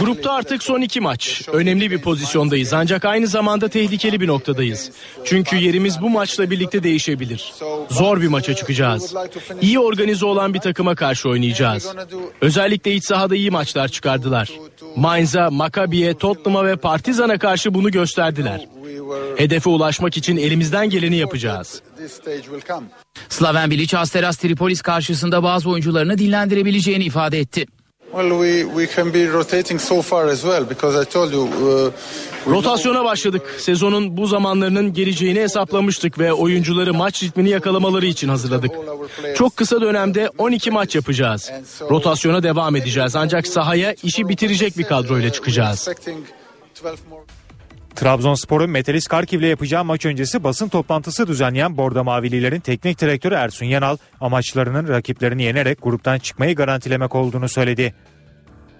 Grupta artık son iki maç. Önemli bir pozisyondayız ancak aynı zamanda tehlikeli bir noktadayız. Çünkü yerimiz bu maçla birlikte değişebilir. Zor bir maça çıkacağız. İyi organize olan bir takıma karşı oynayacağız. Özellikle iç sahada iyi maçlar çıkardılar. Mainz'a, Maccabi'ye, Tottenham'a ve Partizan'a karşı bunu gösterdiler. Hedefe ulaşmak için elimizden geleni yapacağız. Slaven Bilic Asteras Tripolis karşısında bazı oyuncularını dinlendirebileceğini ifade etti. Uh, Rotasyona başladık. Sezonun bu zamanlarının geleceğini hesaplamıştık ve oyuncuları maç ritmini yakalamaları için hazırladık. Çok kısa dönemde 12 maç yapacağız. Rotasyona devam edeceğiz ancak sahaya işi bitirecek bir kadroyla çıkacağız. Trabzonspor'un Metalist Karkiv'le yapacağı maç öncesi basın toplantısı düzenleyen Bordo Mavililerin teknik direktörü Ersun Yanal amaçlarının rakiplerini yenerek gruptan çıkmayı garantilemek olduğunu söyledi.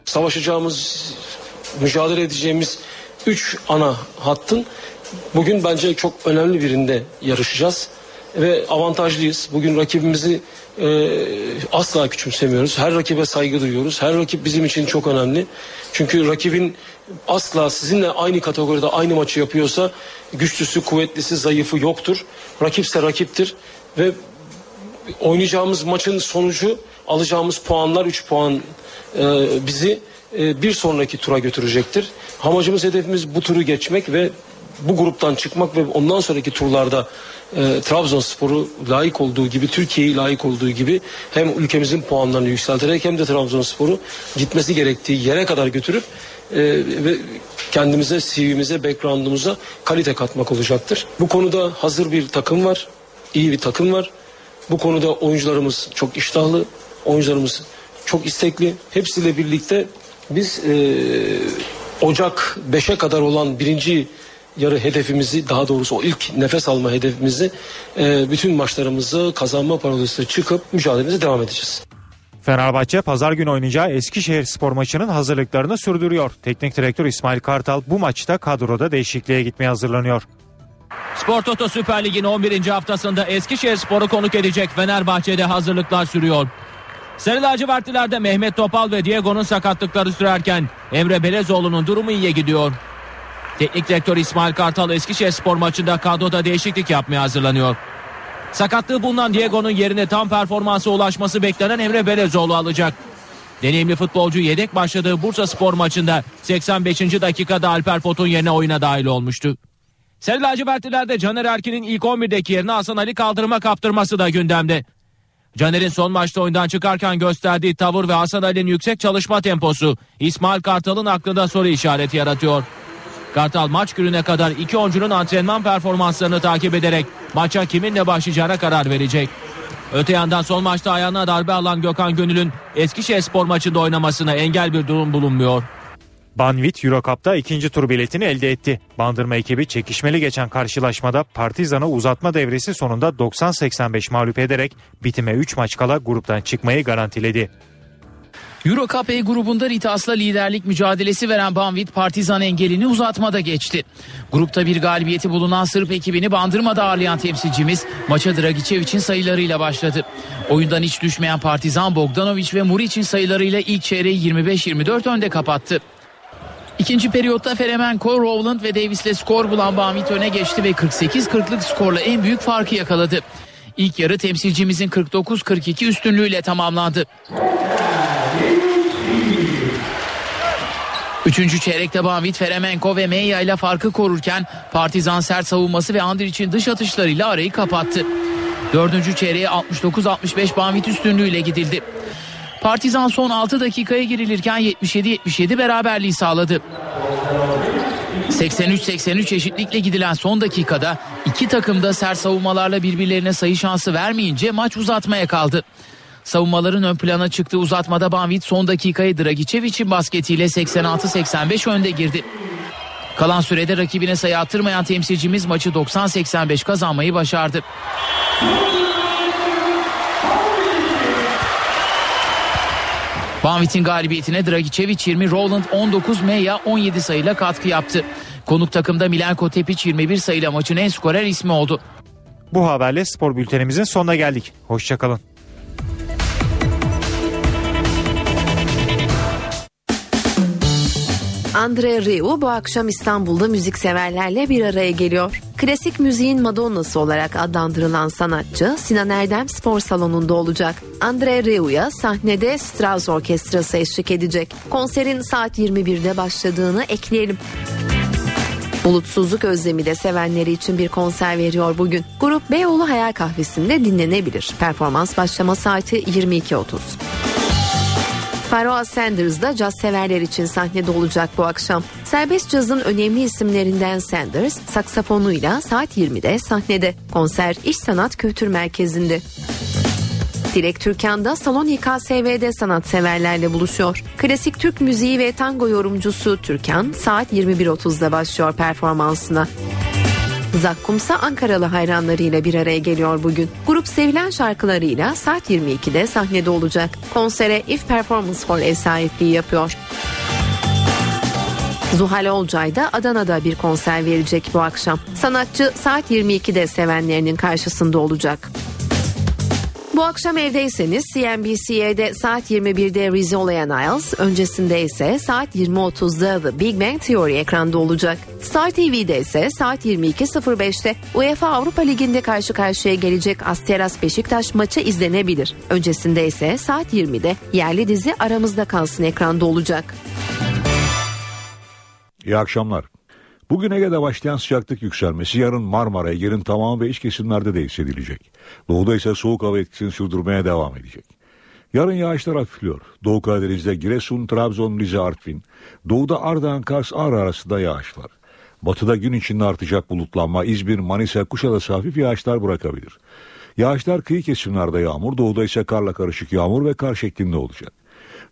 Savaşacağımız, mücadele edeceğimiz 3 ana hattın bugün bence çok önemli birinde yarışacağız ve avantajlıyız. Bugün rakibimizi e, asla küçümsemiyoruz. Her rakibe saygı duyuyoruz. Her rakip bizim için çok önemli. Çünkü rakibin asla sizinle aynı kategoride aynı maçı yapıyorsa güçlüsü, kuvvetlisi, zayıfı yoktur. Rakipse rakiptir ve oynayacağımız maçın sonucu alacağımız puanlar 3 puan e, bizi e, bir sonraki tura götürecektir. Amacımız hedefimiz bu turu geçmek ve bu gruptan çıkmak ve ondan sonraki turlarda e, Trabzonspor'u layık olduğu gibi Türkiye'yi layık olduğu gibi hem ülkemizin puanlarını yükselterek hem de Trabzonspor'u gitmesi gerektiği yere kadar götürüp ve kendimize, CV'mize, background'umuza kalite katmak olacaktır. Bu konuda hazır bir takım var, iyi bir takım var. Bu konuda oyuncularımız çok iştahlı, oyuncularımız çok istekli. Hepsiyle birlikte biz e, Ocak 5'e kadar olan birinci yarı hedefimizi daha doğrusu o ilk nefes alma hedefimizi e, bütün maçlarımızı kazanma parolasıyla çıkıp mücadelemize devam edeceğiz. Fenerbahçe pazar günü oynayacağı Eskişehir spor maçının hazırlıklarını sürdürüyor. Teknik direktör İsmail Kartal bu maçta kadroda değişikliğe gitmeye hazırlanıyor. Spor Toto Süper Lig'in 11. haftasında Eskişehir Spor'u konuk edecek Fenerbahçe'de hazırlıklar sürüyor. Sarı lacivertlilerde Mehmet Topal ve Diego'nun sakatlıkları sürerken Emre Belezoğlu'nun durumu iyiye gidiyor. Teknik direktör İsmail Kartal Eskişehir Spor maçında kadroda değişiklik yapmaya hazırlanıyor. Sakatlığı bulunan Diego'nun yerine tam performansa ulaşması beklenen Emre Belezoğlu alacak. Deneyimli futbolcu yedek başladığı Bursa Spor maçında 85. dakikada Alper Pot'un yerine oyuna dahil olmuştu. Sarı lacivertlilerde Caner Erkin'in ilk 11'deki yerine Hasan Ali kaldırıma kaptırması da gündemde. Caner'in son maçta oyundan çıkarken gösterdiği tavır ve Hasan Ali'nin yüksek çalışma temposu İsmail Kartal'ın aklında soru işareti yaratıyor. Kartal maç gününe kadar iki oyuncunun antrenman performanslarını takip ederek maça kiminle başlayacağına karar verecek. Öte yandan son maçta ayağına darbe alan Gökhan Gönül'ün Eskişehir spor maçında oynamasına engel bir durum bulunmuyor. Banvit Eurocup'ta ikinci tur biletini elde etti. Bandırma ekibi çekişmeli geçen karşılaşmada Partizan'ı uzatma devresi sonunda 90-85 mağlup ederek bitime 3 maç kala gruptan çıkmayı garantiledi. Euro Cup E grubunda Ritas'la liderlik mücadelesi veren Banvit Partizan engelini uzatmada geçti. Grupta bir galibiyeti bulunan Sırp ekibini bandırmada ağırlayan temsilcimiz maça Dragicevic'in sayılarıyla başladı. Oyundan hiç düşmeyen Partizan Bogdanovic ve Muric'in sayılarıyla ilk çeyreği 25-24 önde kapattı. İkinci periyotta Feremenko, Rowland ve Davis'le skor bulan Banvit öne geçti ve 48-40'lık skorla en büyük farkı yakaladı. İlk yarı temsilcimizin 49-42 üstünlüğüyle tamamlandı. Üçüncü çeyrekte Banvit, Feremenko ve Meya ile farkı korurken Partizan sert savunması ve Andric'in dış atışlarıyla arayı kapattı. Dördüncü çeyreğe 69-65 Banvit üstünlüğüyle gidildi. Partizan son 6 dakikaya girilirken 77-77 beraberliği sağladı. 83-83 eşitlikle gidilen son dakikada iki takım da sert savunmalarla birbirlerine sayı şansı vermeyince maç uzatmaya kaldı. Savunmaların ön plana çıktığı uzatmada Banvit son dakikayı Dragicevic'in basketiyle 86-85 önde girdi. Kalan sürede rakibine sayı attırmayan temsilcimiz maçı 90-85 kazanmayı başardı. Banvit'in galibiyetine Dragicevic 20, Roland 19, Meya 17 sayıyla katkı yaptı. Konuk takımda Milenko Tepic 21 sayıyla maçın en skorer ismi oldu. Bu haberle spor bültenimizin sonuna geldik. Hoşçakalın. Andre Rieu bu akşam İstanbul'da müzikseverlerle bir araya geliyor. Klasik müziğin Madonna'sı olarak adlandırılan sanatçı Sinan Erdem Spor Salonu'nda olacak. Andre Rieu'ya sahnede Strauss Orkestrası eşlik edecek. Konserin saat 21'de başladığını ekleyelim. Bulutsuzluk özlemi de sevenleri için bir konser veriyor bugün. Grup Beyoğlu Hayal Kahvesi'nde dinlenebilir. Performans başlama saati 22.30. Pharoah Sanders da caz severler için sahnede olacak bu akşam. Serbest cazın önemli isimlerinden Sanders, saksafonuyla saat 20'de sahnede. Konser İş Sanat Kültür Merkezi'nde. Dilek Türkan da Salon İKSV'de sanatseverlerle buluşuyor. Klasik Türk müziği ve tango yorumcusu Türkan saat 21.30'da başlıyor performansına. Zakkumsa Ankaralı hayranlarıyla bir araya geliyor bugün. Grup sevilen şarkılarıyla saat 22'de sahnede olacak. Konsere If Performance Hall ev sahipliği yapıyor. Zuhal Olcay da Adana'da bir konser verecek bu akşam. Sanatçı saat 22'de sevenlerinin karşısında olacak. Bu akşam evdeyseniz CNBC'de saat 21'de Rizzoli Niles, öncesinde ise saat 20.30'da The Big Bang Theory ekranda olacak. Star TV'de ise saat 22.05'te UEFA Avrupa Ligi'nde karşı karşıya gelecek Asteras Beşiktaş maçı izlenebilir. Öncesinde ise saat 20'de yerli dizi Aramızda Kalsın ekranda olacak. İyi akşamlar. Bugün Ege'de başlayan sıcaklık yükselmesi yarın Marmara, Ege'nin tamamı ve iç kesimlerde de hissedilecek. Doğuda ise soğuk hava etkisini sürdürmeye devam edecek. Yarın yağışlar hafifliyor. Doğu Karadeniz'de Giresun, Trabzon, Rize, Artvin. Doğuda Ardahan, Kars, Ağrı arasında yağış var. Batıda gün içinde artacak bulutlanma, İzmir, Manisa, Kuşadası hafif yağışlar bırakabilir. Yağışlar kıyı kesimlerde yağmur, doğuda ise karla karışık yağmur ve kar şeklinde olacak.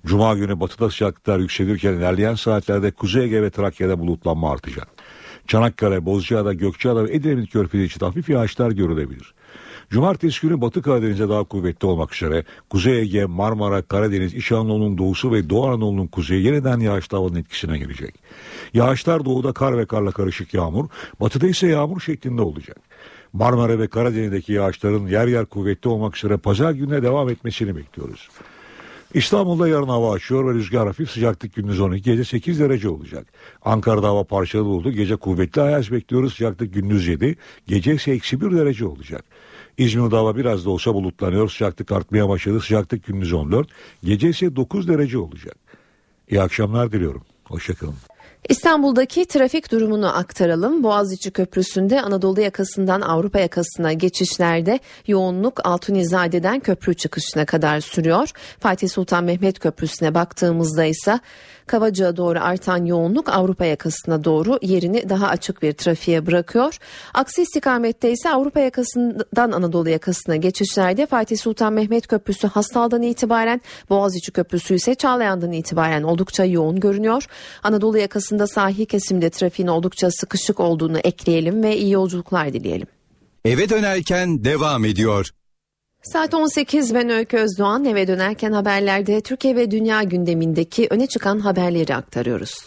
Cuma günü batıda sıcaklıklar yükselirken ilerleyen saatlerde Kuzey Ege ve Trakya'da bulutlanma artacak. Çanakkale, Bozcaada, Gökçeada ve Edremit Körfezi için hafif yağışlar görülebilir. Cumartesi günü Batı Karadeniz'e daha kuvvetli olmak üzere Kuzey Ege, Marmara, Karadeniz, İç Anadolu'nun doğusu ve Doğu Anadolu'nun kuzeyi yeniden yağışlı havanın etkisine girecek. Yağışlar doğuda kar ve karla karışık yağmur, batıda ise yağmur şeklinde olacak. Marmara ve Karadeniz'deki yağışların yer yer kuvvetli olmak üzere pazar gününe devam etmesini bekliyoruz. İstanbul'da yarın hava açıyor ve rüzgar hafif sıcaklık gündüz 12 gece 8 derece olacak. Ankara'da hava parçalı oldu gece kuvvetli ayaz bekliyoruz sıcaklık gündüz 7 gece ise eksi 1 derece olacak. İzmir'de hava biraz da olsa bulutlanıyor sıcaklık artmaya başladı sıcaklık gündüz 14 gece ise 9 derece olacak. İyi akşamlar diliyorum. Hoşçakalın. İstanbul'daki trafik durumunu aktaralım. Boğaziçi Köprüsü'nde Anadolu yakasından Avrupa yakasına geçişlerde yoğunluk Altunizade'den köprü çıkışına kadar sürüyor. Fatih Sultan Mehmet Köprüsü'ne baktığımızda ise Kavacığa doğru artan yoğunluk Avrupa yakasına doğru yerini daha açık bir trafiğe bırakıyor. Aksi istikamette ise Avrupa yakasından Anadolu yakasına geçişlerde Fatih Sultan Mehmet Köprüsü Hastal'dan itibaren Boğaziçi Köprüsü ise Çağlayan'dan itibaren oldukça yoğun görünüyor. Anadolu yakasında sahil kesimde trafiğin oldukça sıkışık olduğunu ekleyelim ve iyi yolculuklar dileyelim. Eve dönerken devam ediyor. Saat 18 ben Öykü Özdoğan eve dönerken haberlerde Türkiye ve dünya gündemindeki öne çıkan haberleri aktarıyoruz.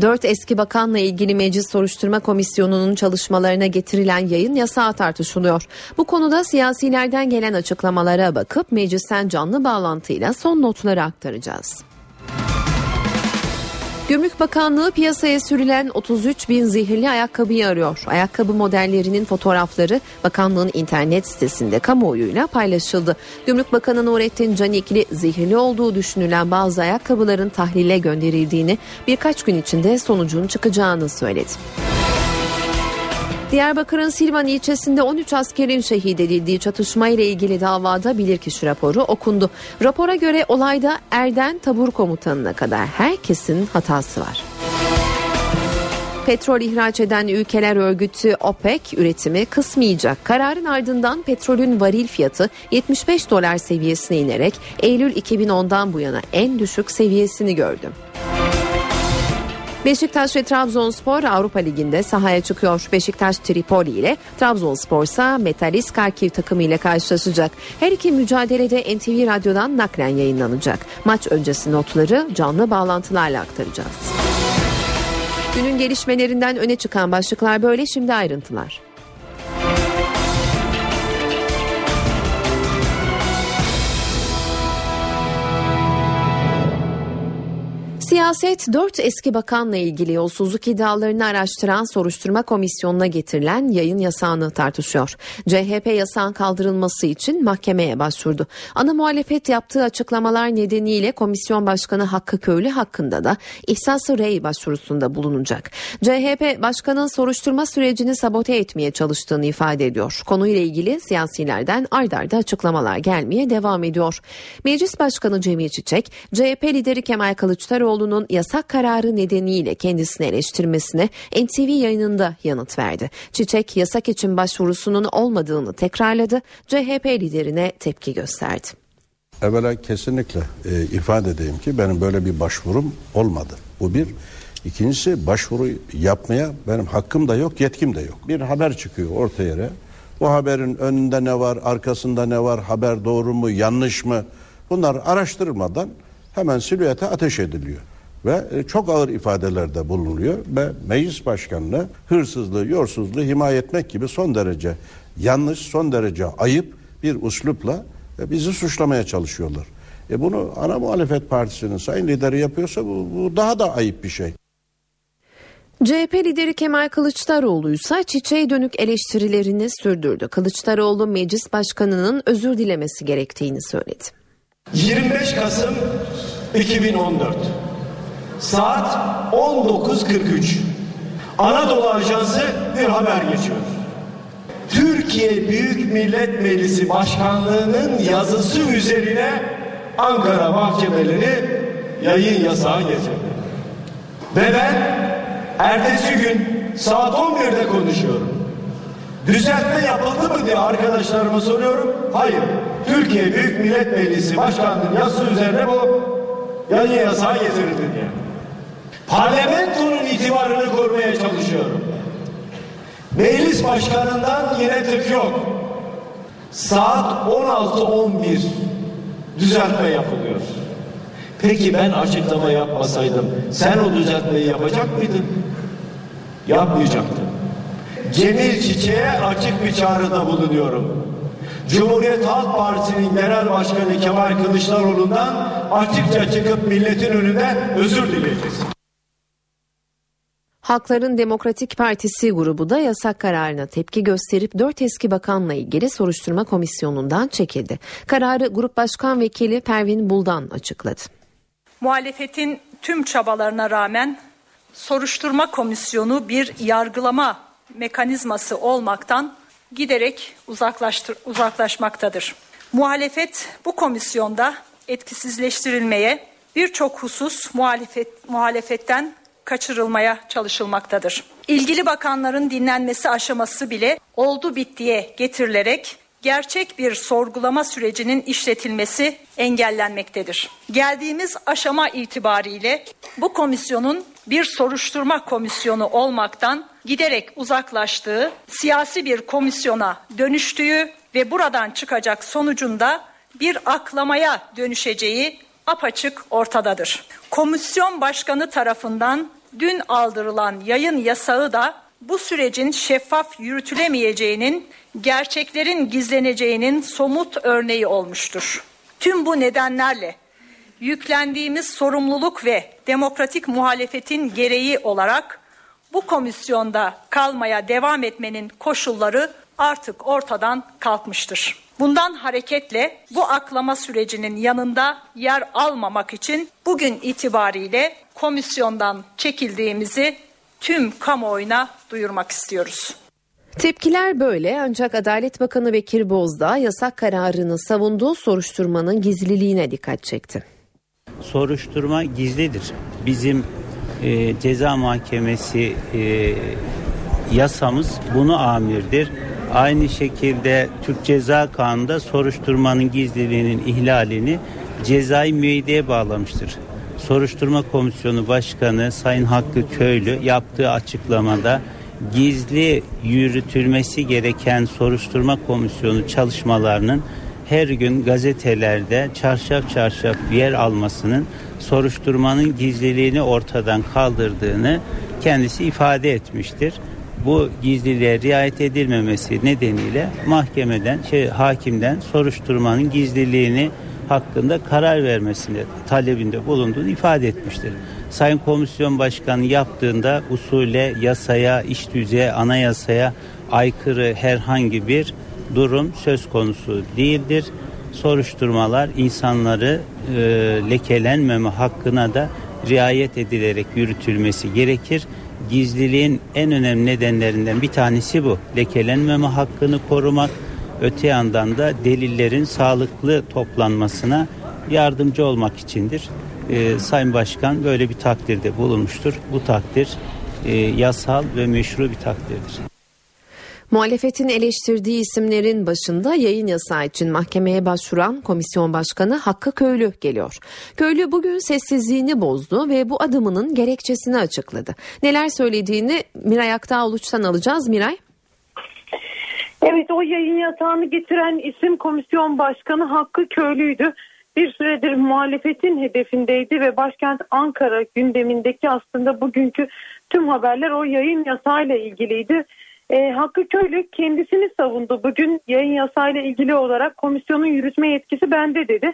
Dört eski bakanla ilgili Meclis Soruşturma Komisyonu'nun çalışmalarına getirilen yayın yasağı tartışılıyor. Bu konuda siyasilerden gelen açıklamalara bakıp meclisten canlı bağlantıyla son notları aktaracağız. Gümrük Bakanlığı piyasaya sürülen 33 bin zehirli ayakkabıyı arıyor. Ayakkabı modellerinin fotoğrafları bakanlığın internet sitesinde kamuoyuyla paylaşıldı. Gümrük Bakanı Nurettin Canikli zehirli olduğu düşünülen bazı ayakkabıların tahlile gönderildiğini birkaç gün içinde sonucun çıkacağını söyledi. Diyarbakır'ın Silvan ilçesinde 13 askerin şehit edildiği çatışma ile ilgili davada bilirkişi raporu okundu. Rapora göre olayda Erden tabur komutanına kadar herkesin hatası var. Petrol ihraç eden ülkeler örgütü OPEC üretimi kısmayacak. Kararın ardından petrolün varil fiyatı 75 dolar seviyesine inerek Eylül 2010'dan bu yana en düşük seviyesini gördü. Beşiktaş ve Trabzonspor Avrupa Ligi'nde sahaya çıkıyor. Beşiktaş Tripoli ile Trabzonspor ise Metalist Karkiv takımı ile karşılaşacak. Her iki mücadelede NTV Radyo'dan naklen yayınlanacak. Maç öncesi notları canlı bağlantılarla aktaracağız. Günün gelişmelerinden öne çıkan başlıklar böyle şimdi ayrıntılar. Siyaset 4 eski bakanla ilgili yolsuzluk iddialarını araştıran soruşturma komisyonuna getirilen yayın yasağını tartışıyor. CHP yasağın kaldırılması için mahkemeye başvurdu. Ana muhalefet yaptığı açıklamalar nedeniyle komisyon başkanı Hakkı Köylü hakkında da ihsas rey başvurusunda bulunacak. CHP başkanın soruşturma sürecini sabote etmeye çalıştığını ifade ediyor. Konuyla ilgili siyasilerden ardarda açıklamalar gelmeye devam ediyor. Meclis Başkanı Cemil Çiçek, CHP lideri Kemal Kılıçdaroğlu Kılıçdaroğlu'nun yasak kararı nedeniyle kendisini eleştirmesine NTV yayınında yanıt verdi. Çiçek yasak için başvurusunun olmadığını tekrarladı. CHP liderine tepki gösterdi. Evvela kesinlikle e, ifade edeyim ki benim böyle bir başvurum olmadı. Bu bir. İkincisi başvuru yapmaya benim hakkım da yok, yetkim de yok. Bir haber çıkıyor orta yere. Bu haberin önünde ne var, arkasında ne var, haber doğru mu, yanlış mı? Bunlar araştırılmadan hemen silüete ateş ediliyor. Ve e, çok ağır ifadelerde bulunuyor ve meclis başkanını hırsızlığı, yorsuzluğu himaye etmek gibi son derece yanlış, son derece ayıp bir uslupla e, bizi suçlamaya çalışıyorlar. E bunu ana muhalefet partisinin sayın lideri yapıyorsa bu, bu daha da ayıp bir şey. CHP lideri Kemal Kılıçdaroğlu ise çiçeğe dönük eleştirilerini sürdürdü. Kılıçdaroğlu meclis başkanının özür dilemesi gerektiğini söyledi. 25 Kasım 2014 saat 19.43 Anadolu Ajansı bir haber geçiyor. Türkiye Büyük Millet Meclisi Başkanlığı'nın yazısı üzerine Ankara mahkemeleri yayın yasağı getirdi. Ve ben ertesi gün saat 11'de konuşuyorum. Düzeltme yapıldı mı diye arkadaşlarıma soruyorum. Hayır. Türkiye Büyük Millet Meclisi Başkanı'nın yazısı üzerine bu yayın yasağı getirildi diye. Parlamentonun itibarını korumaya çalışıyorum. Meclis başkanından yine tık yok. Saat 16.11 düzeltme yapılıyor. Peki ben açıklama yapmasaydım sen o düzeltmeyi yapacak mıydın? Yapmayacaktın. Cemil Çiçek'e açık bir çağrıda bulunuyorum. Cumhuriyet Halk Partisi'nin genel başkanı Kemal Kılıçdaroğlu'ndan açıkça çıkıp milletin önünde özür dileyeceğiz. Halkların Demokratik Partisi grubu da yasak kararına tepki gösterip dört eski bakanla ilgili soruşturma komisyonundan çekildi. Kararı Grup Başkan Vekili Pervin Buldan açıkladı. Muhalefetin tüm çabalarına rağmen soruşturma komisyonu bir yargılama mekanizması olmaktan giderek uzaklaşmaktadır. Muhalefet bu komisyonda etkisizleştirilmeye birçok husus muhalefet, muhalefetten kaçırılmaya çalışılmaktadır. İlgili bakanların dinlenmesi aşaması bile oldu bittiye getirilerek gerçek bir sorgulama sürecinin işletilmesi engellenmektedir. Geldiğimiz aşama itibariyle bu komisyonun bir soruşturma komisyonu olmaktan giderek uzaklaştığı, siyasi bir komisyona dönüştüğü ve buradan çıkacak sonucunda bir aklamaya dönüşeceği apaçık ortadadır. Komisyon başkanı tarafından dün aldırılan yayın yasağı da bu sürecin şeffaf yürütülemeyeceğinin, gerçeklerin gizleneceğinin somut örneği olmuştur. Tüm bu nedenlerle yüklendiğimiz sorumluluk ve demokratik muhalefetin gereği olarak bu komisyonda kalmaya devam etmenin koşulları artık ortadan kalkmıştır. Bundan hareketle bu aklama sürecinin yanında yer almamak için bugün itibariyle komisyondan çekildiğimizi tüm kamuoyuna duyurmak istiyoruz. Tepkiler böyle ancak Adalet Bakanı Bekir Bozdağ yasak kararını savunduğu soruşturmanın gizliliğine dikkat çekti. Soruşturma gizlidir. Bizim e, ceza mahkemesi e, yasamız bunu amirdir. Aynı şekilde Türk Ceza Kanunu'nda soruşturmanın gizliliğinin ihlalini cezai müeyyideye bağlamıştır. Soruşturma Komisyonu Başkanı Sayın Hakkı Köylü yaptığı açıklamada gizli yürütülmesi gereken soruşturma komisyonu çalışmalarının her gün gazetelerde çarşaf çarşaf yer almasının soruşturmanın gizliliğini ortadan kaldırdığını kendisi ifade etmiştir. Bu gizliliğe riayet edilmemesi nedeniyle mahkemeden, şey, hakimden soruşturmanın gizliliğini hakkında karar vermesine talebinde bulunduğunu ifade etmiştir. Sayın Komisyon Başkanı yaptığında usule, yasaya, iş düzeye, anayasaya aykırı herhangi bir durum söz konusu değildir. Soruşturmalar insanları e, lekelenmeme hakkına da riayet edilerek yürütülmesi gerekir. Gizliliğin en önemli nedenlerinden bir tanesi bu. Lekelenmeme hakkını korumak, öte yandan da delillerin sağlıklı toplanmasına yardımcı olmak içindir. Ee, Sayın Başkan böyle bir takdirde bulunmuştur. Bu takdir e, yasal ve meşru bir takdirdir. Muhalefetin eleştirdiği isimlerin başında yayın yasağı için mahkemeye başvuran komisyon başkanı Hakkı Köylü geliyor. Köylü bugün sessizliğini bozdu ve bu adımının gerekçesini açıkladı. Neler söylediğini Miray Aktağ Uluç'tan alacağız. Miray. Evet o yayın yasağını getiren isim komisyon başkanı Hakkı Köylü'ydü. Bir süredir muhalefetin hedefindeydi ve başkent Ankara gündemindeki aslında bugünkü tüm haberler o yayın yasağıyla ilgiliydi. E, Hakkı Köylü kendisini savundu. Bugün yayın yasağıyla ilgili olarak komisyonun yürütme yetkisi bende dedi.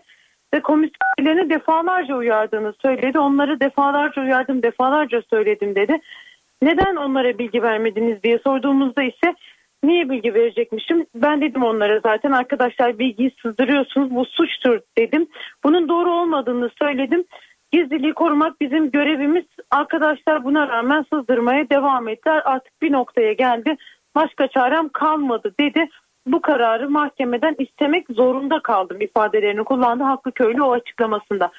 Ve komisyonlarını defalarca uyardığını söyledi. Onları defalarca uyardım, defalarca söyledim dedi. Neden onlara bilgi vermediniz diye sorduğumuzda ise niye bilgi verecekmişim? Ben dedim onlara zaten arkadaşlar bilgiyi sızdırıyorsunuz bu suçtur dedim. Bunun doğru olmadığını söyledim. Gizliliği korumak bizim görevimiz. Arkadaşlar buna rağmen sızdırmaya devam ettiler. Artık bir noktaya geldi. Başka çarem kalmadı dedi. Bu kararı mahkemeden istemek zorunda kaldım ifadelerini kullandı Hakkı Köylü o açıklamasında.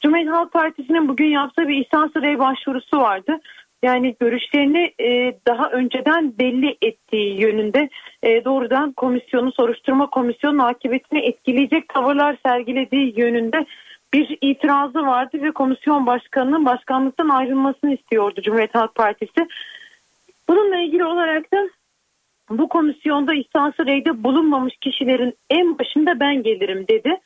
Cumhuriyet Halk Partisi'nin bugün yaptığı bir ihsan sırayı başvurusu vardı. Yani görüşlerini e, daha önceden belli ettiği yönünde e, doğrudan komisyonu soruşturma komisyonun akıbetini etkileyecek tavırlar sergilediği yönünde bir itirazı vardı ve komisyon başkanının başkanlıktan ayrılmasını istiyordu Cumhuriyet Halk Partisi. Bununla ilgili olarak da bu komisyonda ihsası reyde bulunmamış kişilerin en başında ben gelirim dedi.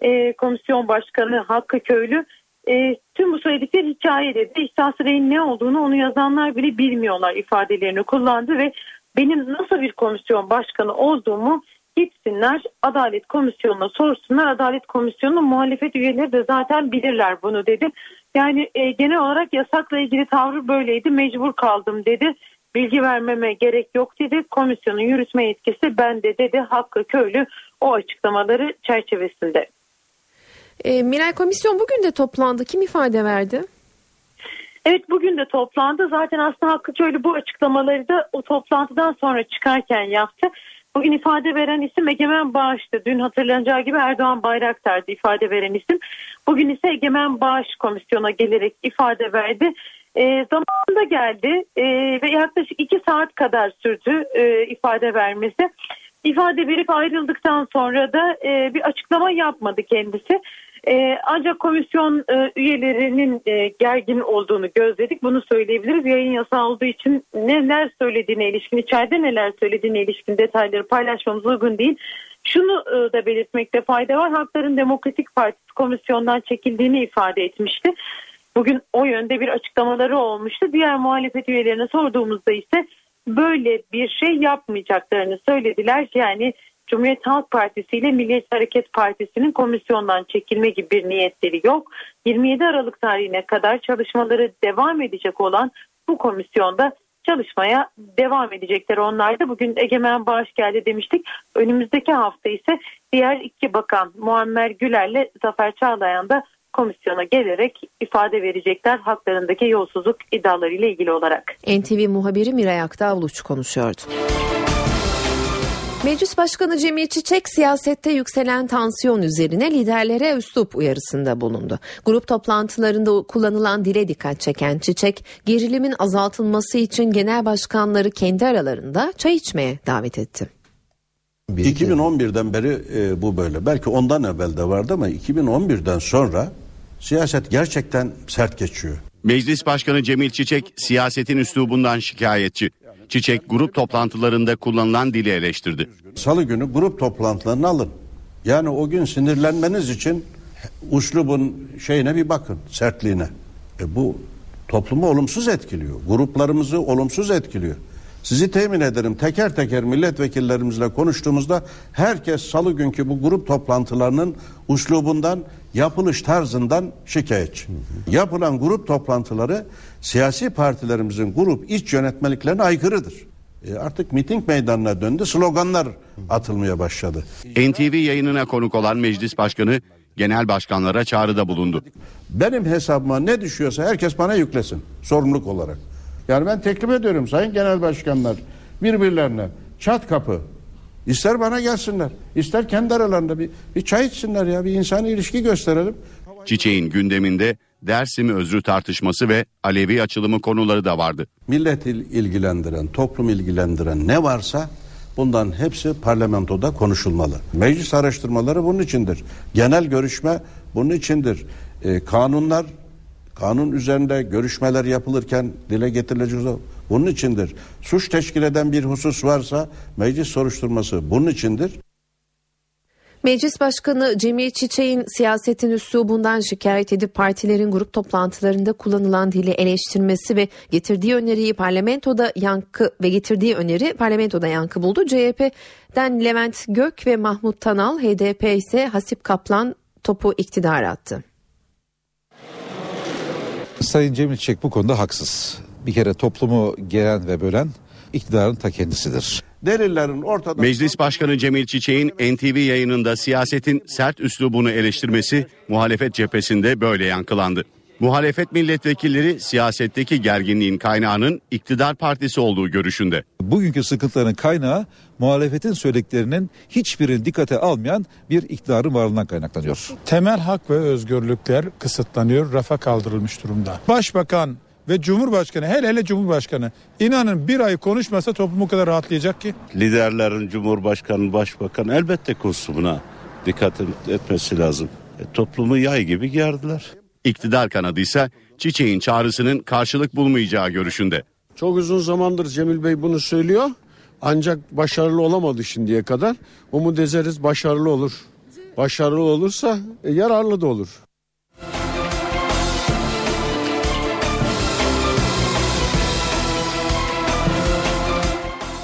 E, komisyon başkanı Hakkı Köylü e, tüm bu söyledikleri hikaye dedi. İhsası reyin ne olduğunu onu yazanlar bile bilmiyorlar ifadelerini kullandı ve benim nasıl bir komisyon başkanı olduğumu gitsinler Adalet Komisyonu'na sorsunlar. Adalet Komisyonu'nun muhalefet üyeleri de zaten bilirler bunu dedi. Yani e, genel olarak yasakla ilgili tavrı böyleydi. Mecbur kaldım dedi. Bilgi vermeme gerek yok dedi. Komisyonun yürütme yetkisi bende dedi. Hakkı Köylü o açıklamaları çerçevesinde. E, Miray Komisyon bugün de toplandı. Kim ifade verdi? Evet bugün de toplandı. Zaten aslında Hakkı Köylü bu açıklamaları da o toplantıdan sonra çıkarken yaptı. Bugün ifade veren isim Egemen Bağış'tı. Dün hatırlanacağı gibi Erdoğan Bayraktar'dı ifade veren isim. Bugün ise Egemen Bağış komisyona gelerek ifade verdi. E, zamanında geldi e, ve yaklaşık iki saat kadar sürdü e, ifade vermesi. İfade verip ayrıldıktan sonra da e, bir açıklama yapmadı kendisi. E, ancak komisyon e, üyelerinin e, gergin olduğunu gözledik. Bunu söyleyebiliriz. Yayın yasağı olduğu için neler söylediğine ilişkin, içeride neler söylediğine ilişkin detayları paylaşmamız uygun değil. Şunu e, da belirtmekte fayda var. Halkların Demokratik Partisi komisyondan çekildiğini ifade etmişti. Bugün o yönde bir açıklamaları olmuştu. Diğer muhalefet üyelerine sorduğumuzda ise böyle bir şey yapmayacaklarını söylediler. Yani Cumhuriyet Halk Partisi ile Milliyetçi Hareket Partisi'nin komisyondan çekilme gibi bir niyetleri yok. 27 Aralık tarihine kadar çalışmaları devam edecek olan bu komisyonda çalışmaya devam edecekler. Onlar da bugün Egemen Bağış geldi demiştik. Önümüzdeki hafta ise diğer iki bakan Muammer Güler'le Zafer Çağlayan da komisyona gelerek ifade verecekler haklarındaki yolsuzluk iddiaları ile ilgili olarak. NTV muhabiri Miray Aktavluç konuşuyordu. Meclis Başkanı Cemil Çiçek siyasette yükselen tansiyon üzerine liderlere üslup uyarısında bulundu. Grup toplantılarında kullanılan dile dikkat çeken Çiçek, gerilimin azaltılması için genel başkanları kendi aralarında çay içmeye davet etti. 2011'den beri e, bu böyle. Belki ondan evvel de vardı ama 2011'den sonra siyaset gerçekten sert geçiyor. Meclis Başkanı Cemil Çiçek siyasetin üslubundan şikayetçi. Çiçek grup toplantılarında kullanılan dili eleştirdi. Salı günü grup toplantılarını alın. Yani o gün sinirlenmeniz için uslubun şeyine bir bakın, sertliğine. E bu toplumu olumsuz etkiliyor. Gruplarımızı olumsuz etkiliyor. Sizi temin ederim teker teker milletvekillerimizle konuştuğumuzda herkes salı günkü bu grup toplantılarının uslubundan, yapılış tarzından şikayetçi. Yapılan grup toplantıları siyasi partilerimizin grup iç yönetmeliklerine aykırıdır. E artık miting meydanına döndü, sloganlar atılmaya başladı. NTV yayınına konuk olan meclis başkanı genel başkanlara çağrıda bulundu. Benim hesabıma ne düşüyorsa herkes bana yüklesin sorumluluk olarak. Yani ben teklif ediyorum sayın genel başkanlar birbirlerine çat kapı ister bana gelsinler ister kendi aralarında bir, bir çay içsinler ya bir insani ilişki gösterelim. Çiçeğin gündeminde Dersim özrü tartışması ve Alevi açılımı konuları da vardı. Millet ilgilendiren, toplum ilgilendiren ne varsa bundan hepsi parlamentoda konuşulmalı. Meclis araştırmaları bunun içindir. Genel görüşme bunun içindir. E, kanunlar kanun üzerinde görüşmeler yapılırken dile getirilecek bunun içindir. Suç teşkil eden bir husus varsa meclis soruşturması bunun içindir. Meclis Başkanı Cemil Çiçek'in siyasetin üslubundan şikayet edip partilerin grup toplantılarında kullanılan dili eleştirmesi ve getirdiği öneriyi parlamentoda yankı ve getirdiği öneri parlamentoda yankı buldu. CHP'den Levent Gök ve Mahmut Tanal, HDP ise Hasip Kaplan topu iktidara attı. Sayın Cemil Çiçek bu konuda haksız. Bir kere toplumu gelen ve bölen iktidarın ta kendisidir. Delillerin ortada... Meclis Başkanı Cemil Çiçek'in NTV yayınında siyasetin sert üslubunu eleştirmesi muhalefet cephesinde böyle yankılandı. Muhalefet milletvekilleri siyasetteki gerginliğin kaynağının iktidar partisi olduğu görüşünde. Bugünkü sıkıntıların kaynağı muhalefetin söylediklerinin hiçbirini dikkate almayan bir iktidarın varlığından kaynaklanıyor. Temel hak ve özgürlükler kısıtlanıyor, rafa kaldırılmış durumda. Başbakan ve Cumhurbaşkanı hele hele Cumhurbaşkanı inanın bir ay konuşmasa toplum o kadar rahatlayacak ki. Liderlerin Cumhurbaşkanı, Başbakan elbette kostümüne dikkat etmesi lazım. E, toplumu yay gibi gerdiler. İktidar kanadı ise Çiçek'in çağrısının karşılık bulmayacağı görüşünde. Çok uzun zamandır Cemil Bey bunu söylüyor. Ancak başarılı olamadı şimdiye kadar. Umut ederiz başarılı olur. Başarılı olursa e, yararlı da olur.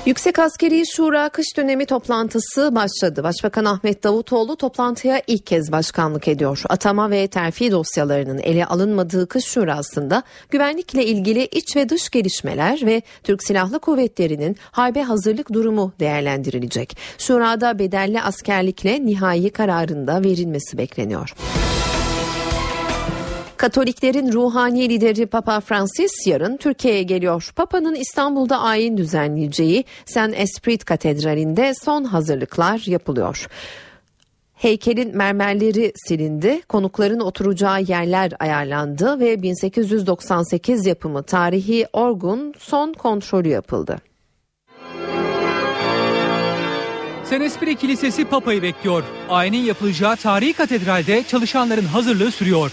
Yüksek Askeri Şura kış dönemi toplantısı başladı. Başbakan Ahmet Davutoğlu toplantıya ilk kez başkanlık ediyor. Atama ve terfi dosyalarının ele alınmadığı kış şurasında güvenlikle ilgili iç ve dış gelişmeler ve Türk Silahlı Kuvvetleri'nin harbe hazırlık durumu değerlendirilecek. Şurada bedelli askerlikle nihai kararında verilmesi bekleniyor. Katoliklerin ruhani lideri Papa Francis yarın Türkiye'ye geliyor. Papa'nın İstanbul'da ayin düzenleyeceği Saint Esprit Katedrali'nde son hazırlıklar yapılıyor. Heykelin mermerleri silindi, konukların oturacağı yerler ayarlandı ve 1898 yapımı tarihi orgun son kontrolü yapıldı. Senespri Kilisesi Papa'yı bekliyor. Ayinin yapılacağı tarihi katedralde çalışanların hazırlığı sürüyor.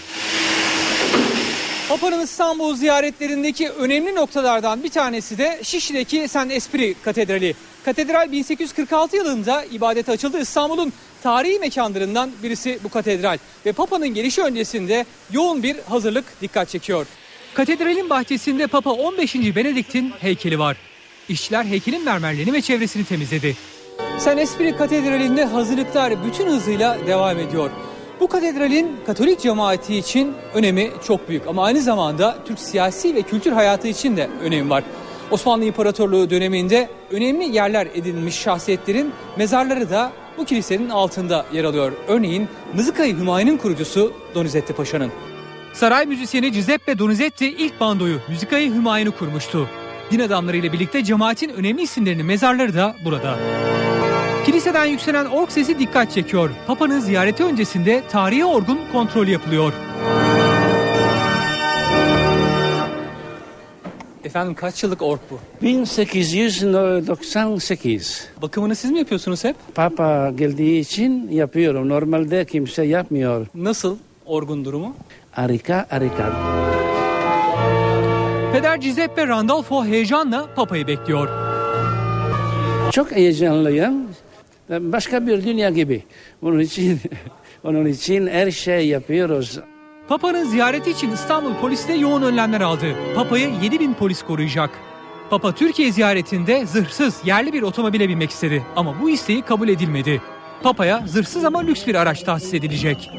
Papa'nın İstanbul ziyaretlerindeki önemli noktalardan bir tanesi de Şişli'deki Saint Esprit Katedrali. Katedral 1846 yılında ibadete açıldı. İstanbul'un tarihi mekanlarından birisi bu katedral. Ve Papa'nın gelişi öncesinde yoğun bir hazırlık dikkat çekiyor. Katedralin bahçesinde Papa 15. Benedikt'in heykeli var. İşçiler heykelin mermerlerini ve çevresini temizledi. Saint Esprit Katedrali'nde hazırlıklar bütün hızıyla devam ediyor. Bu katedralin Katolik cemaati için önemi çok büyük ama aynı zamanda Türk siyasi ve kültür hayatı için de önemi var. Osmanlı İmparatorluğu döneminde önemli yerler edinmiş şahsiyetlerin mezarları da bu kilisenin altında yer alıyor. Örneğin Mızıkayı Hümayun'un kurucusu Donizetti Paşa'nın. Saray müzisyeni Giuseppe Donizetti ilk bandoyu Müzikayı Hümayun'u kurmuştu. Din adamlarıyla birlikte cemaatin önemli isimlerinin mezarları da burada. Kiliseden yükselen ork sesi dikkat çekiyor. Papa'nın ziyareti öncesinde tarihi orgun kontrolü yapılıyor. Efendim kaç yıllık ork bu? 1898. Bakımını siz mi yapıyorsunuz hep? Papa geldiği için yapıyorum. Normalde kimse yapmıyor. Nasıl orgun durumu? Harika harika. Peder Giuseppe Randolfo heyecanla Papa'yı bekliyor. Çok heyecanlıyım. Başka bir dünya gibi. Bunun için onun için her şey yapıyoruz. Papa'nın ziyareti için İstanbul polisi de yoğun önlemler aldı. Papa'yı 7 bin polis koruyacak. Papa Türkiye ziyaretinde zırhsız yerli bir otomobile binmek istedi ama bu isteği kabul edilmedi. Papa'ya zırhsız ama lüks bir araç tahsis edilecek.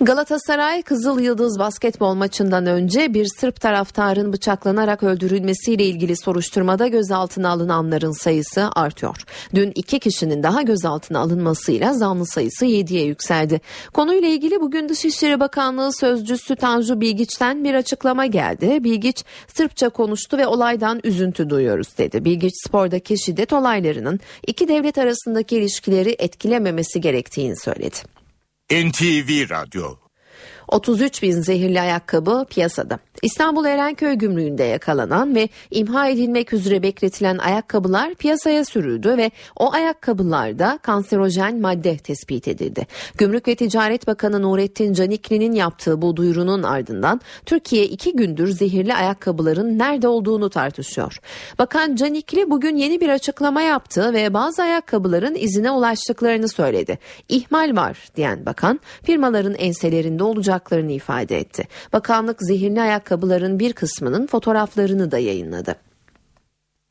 Galatasaray Kızıl Yıldız basketbol maçından önce bir Sırp taraftarın bıçaklanarak öldürülmesiyle ilgili soruşturmada gözaltına alınanların sayısı artıyor. Dün iki kişinin daha gözaltına alınmasıyla zanlı sayısı 7'ye yükseldi. Konuyla ilgili bugün Dışişleri Bakanlığı Sözcüsü Tanju Bilgiç'ten bir açıklama geldi. Bilgiç Sırpça konuştu ve olaydan üzüntü duyuyoruz dedi. Bilgiç spordaki şiddet olaylarının iki devlet arasındaki ilişkileri etkilememesi gerektiğini söyledi. NTV Radyo 33 bin zehirli ayakkabı piyasada. İstanbul Erenköy gümrüğünde yakalanan ve imha edilmek üzere bekletilen ayakkabılar piyasaya sürüldü ve o ayakkabılarda kanserojen madde tespit edildi. Gümrük ve Ticaret Bakanı Nurettin Canikli'nin yaptığı bu duyurunun ardından Türkiye iki gündür zehirli ayakkabıların nerede olduğunu tartışıyor. Bakan Canikli bugün yeni bir açıklama yaptı ve bazı ayakkabıların izine ulaştıklarını söyledi. İhmal var diyen bakan firmaların enselerinde olacaklarını ifade etti. Bakanlık zehirli ayakkabı ayakkabıların bir kısmının fotoğraflarını da yayınladı.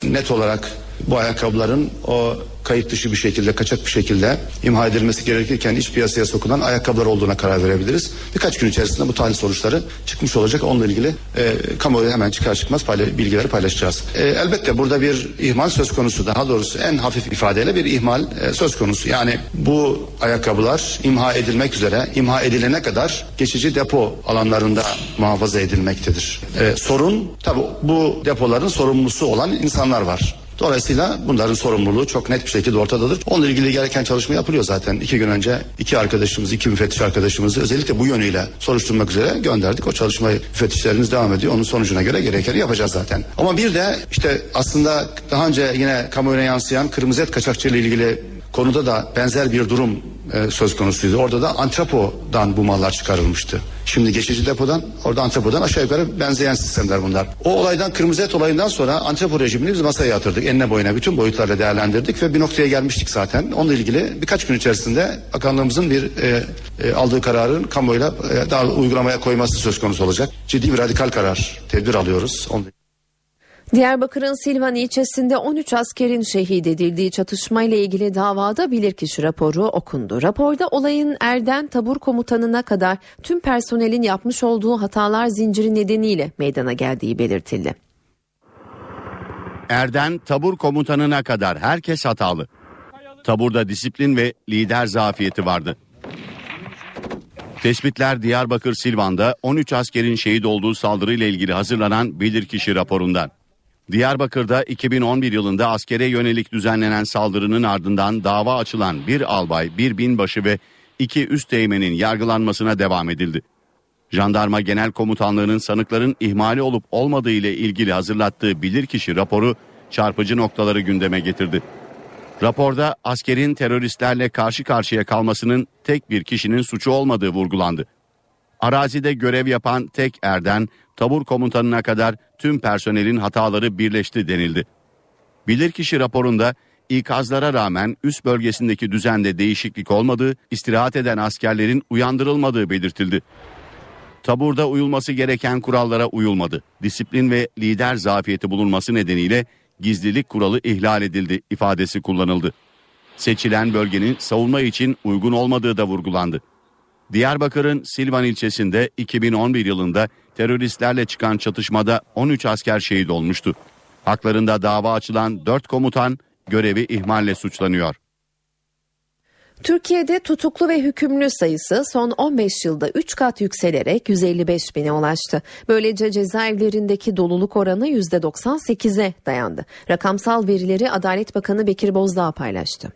Net olarak bu ayakkabıların o kayıt dışı bir şekilde kaçak bir şekilde imha edilmesi gerekirken iç piyasaya sokulan ayakkabılar olduğuna karar verebiliriz. Birkaç gün içerisinde bu tahlil sonuçları çıkmış olacak. Onunla ilgili e, kamuoyu hemen çıkar çıkmaz payla, bilgileri paylaşacağız. E, elbette burada bir ihmal söz konusu. Daha doğrusu en hafif ifadeyle bir ihmal e, söz konusu. Yani bu ayakkabılar imha edilmek üzere imha edilene kadar geçici depo alanlarında muhafaza edilmektedir. E, sorun tabi bu depoların sorumlusu olan insanlar var. Dolayısıyla bunların sorumluluğu çok net bir şekilde ortadadır. Onunla ilgili gereken çalışma yapılıyor zaten. İki gün önce iki arkadaşımız, iki müfettiş arkadaşımızı özellikle bu yönüyle soruşturmak üzere gönderdik. O çalışmayı müfettişlerimiz devam ediyor. Onun sonucuna göre gerekeni yapacağız zaten. Ama bir de işte aslında daha önce yine kamuoyuna yansıyan kırmızı et kaçakçılığı ile ilgili konuda da benzer bir durum e, söz konusuydu. Orada da antrepodan bu mallar çıkarılmıştı. Şimdi geçici depodan, orada antrepodan aşağı yukarı benzeyen sistemler bunlar. O olaydan, kırmızı et olayından sonra antrepo rejimini biz masaya yatırdık. Enine boyuna bütün boyutlarla değerlendirdik ve bir noktaya gelmiştik zaten. Onunla ilgili birkaç gün içerisinde bakanlığımızın bir e, e, aldığı kararın kamuoyuyla e, daha uygulamaya koyması söz konusu olacak. Ciddi bir radikal karar, tedbir alıyoruz. Onu Diyarbakır'ın Silvan ilçesinde 13 askerin şehit edildiği çatışmayla ilgili davada bilirkişi raporu okundu. Raporda olayın Erden tabur komutanına kadar tüm personelin yapmış olduğu hatalar zinciri nedeniyle meydana geldiği belirtildi. Erden tabur komutanına kadar herkes hatalı. Taburda disiplin ve lider zafiyeti vardı. Tespitler Diyarbakır Silvan'da 13 askerin şehit olduğu saldırıyla ilgili hazırlanan bilirkişi raporundan. Diyarbakır'da 2011 yılında askere yönelik düzenlenen saldırının ardından dava açılan bir albay, bir binbaşı ve iki üst teğmenin yargılanmasına devam edildi. Jandarma Genel Komutanlığı'nın sanıkların ihmali olup olmadığı ile ilgili hazırlattığı bilirkişi raporu çarpıcı noktaları gündeme getirdi. Raporda askerin teröristlerle karşı karşıya kalmasının tek bir kişinin suçu olmadığı vurgulandı. Arazide görev yapan tek erden tabur komutanına kadar tüm personelin hataları birleşti denildi. Bilirkişi raporunda ikazlara rağmen üst bölgesindeki düzende değişiklik olmadığı, istirahat eden askerlerin uyandırılmadığı belirtildi. Taburda uyulması gereken kurallara uyulmadı. Disiplin ve lider zafiyeti bulunması nedeniyle gizlilik kuralı ihlal edildi ifadesi kullanıldı. Seçilen bölgenin savunma için uygun olmadığı da vurgulandı. Diyarbakır'ın Silvan ilçesinde 2011 yılında teröristlerle çıkan çatışmada 13 asker şehit olmuştu. Haklarında dava açılan 4 komutan görevi ihmalle suçlanıyor. Türkiye'de tutuklu ve hükümlü sayısı son 15 yılda 3 kat yükselerek 155 bine ulaştı. Böylece cezaevlerindeki doluluk oranı %98'e dayandı. Rakamsal verileri Adalet Bakanı Bekir Bozdağ paylaştı.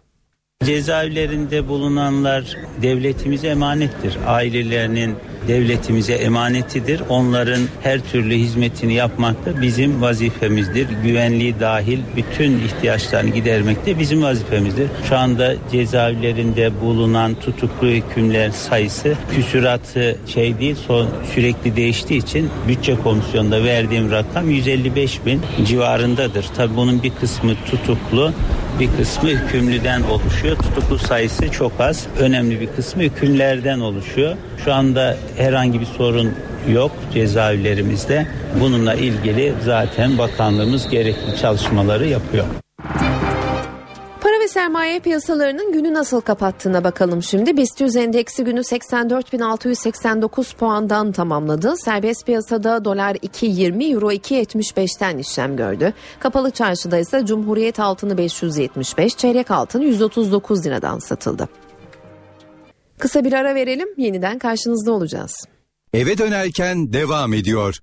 Cezaevlerinde bulunanlar devletimize emanettir. Ailelerinin devletimize emanetidir. Onların her türlü hizmetini yapmak da bizim vazifemizdir. Güvenliği dahil bütün ihtiyaçlarını gidermek de bizim vazifemizdir. Şu anda cezaevlerinde bulunan tutuklu hükümler sayısı küsuratı şey değil son sürekli değiştiği için bütçe komisyonunda verdiğim rakam 155 bin civarındadır. Tabii bunun bir kısmı tutuklu bir kısmı hükümlüden oluşuyor. Tutuklu sayısı çok az. Önemli bir kısmı hükümlerden oluşuyor. Şu anda herhangi bir sorun yok cezaevlerimizde. Bununla ilgili zaten bakanlığımız gerekli çalışmaları yapıyor. Sermaye piyasalarının günü nasıl kapattığına bakalım şimdi. BIST 100 endeksi günü 84.689 puandan tamamladı. Serbest piyasada dolar 2.20, euro 2.75'ten işlem gördü. Kapalı çarşıda ise Cumhuriyet altını 575, çeyrek altın 139 liradan satıldı. Kısa bir ara verelim, yeniden karşınızda olacağız. Eve dönerken devam ediyor.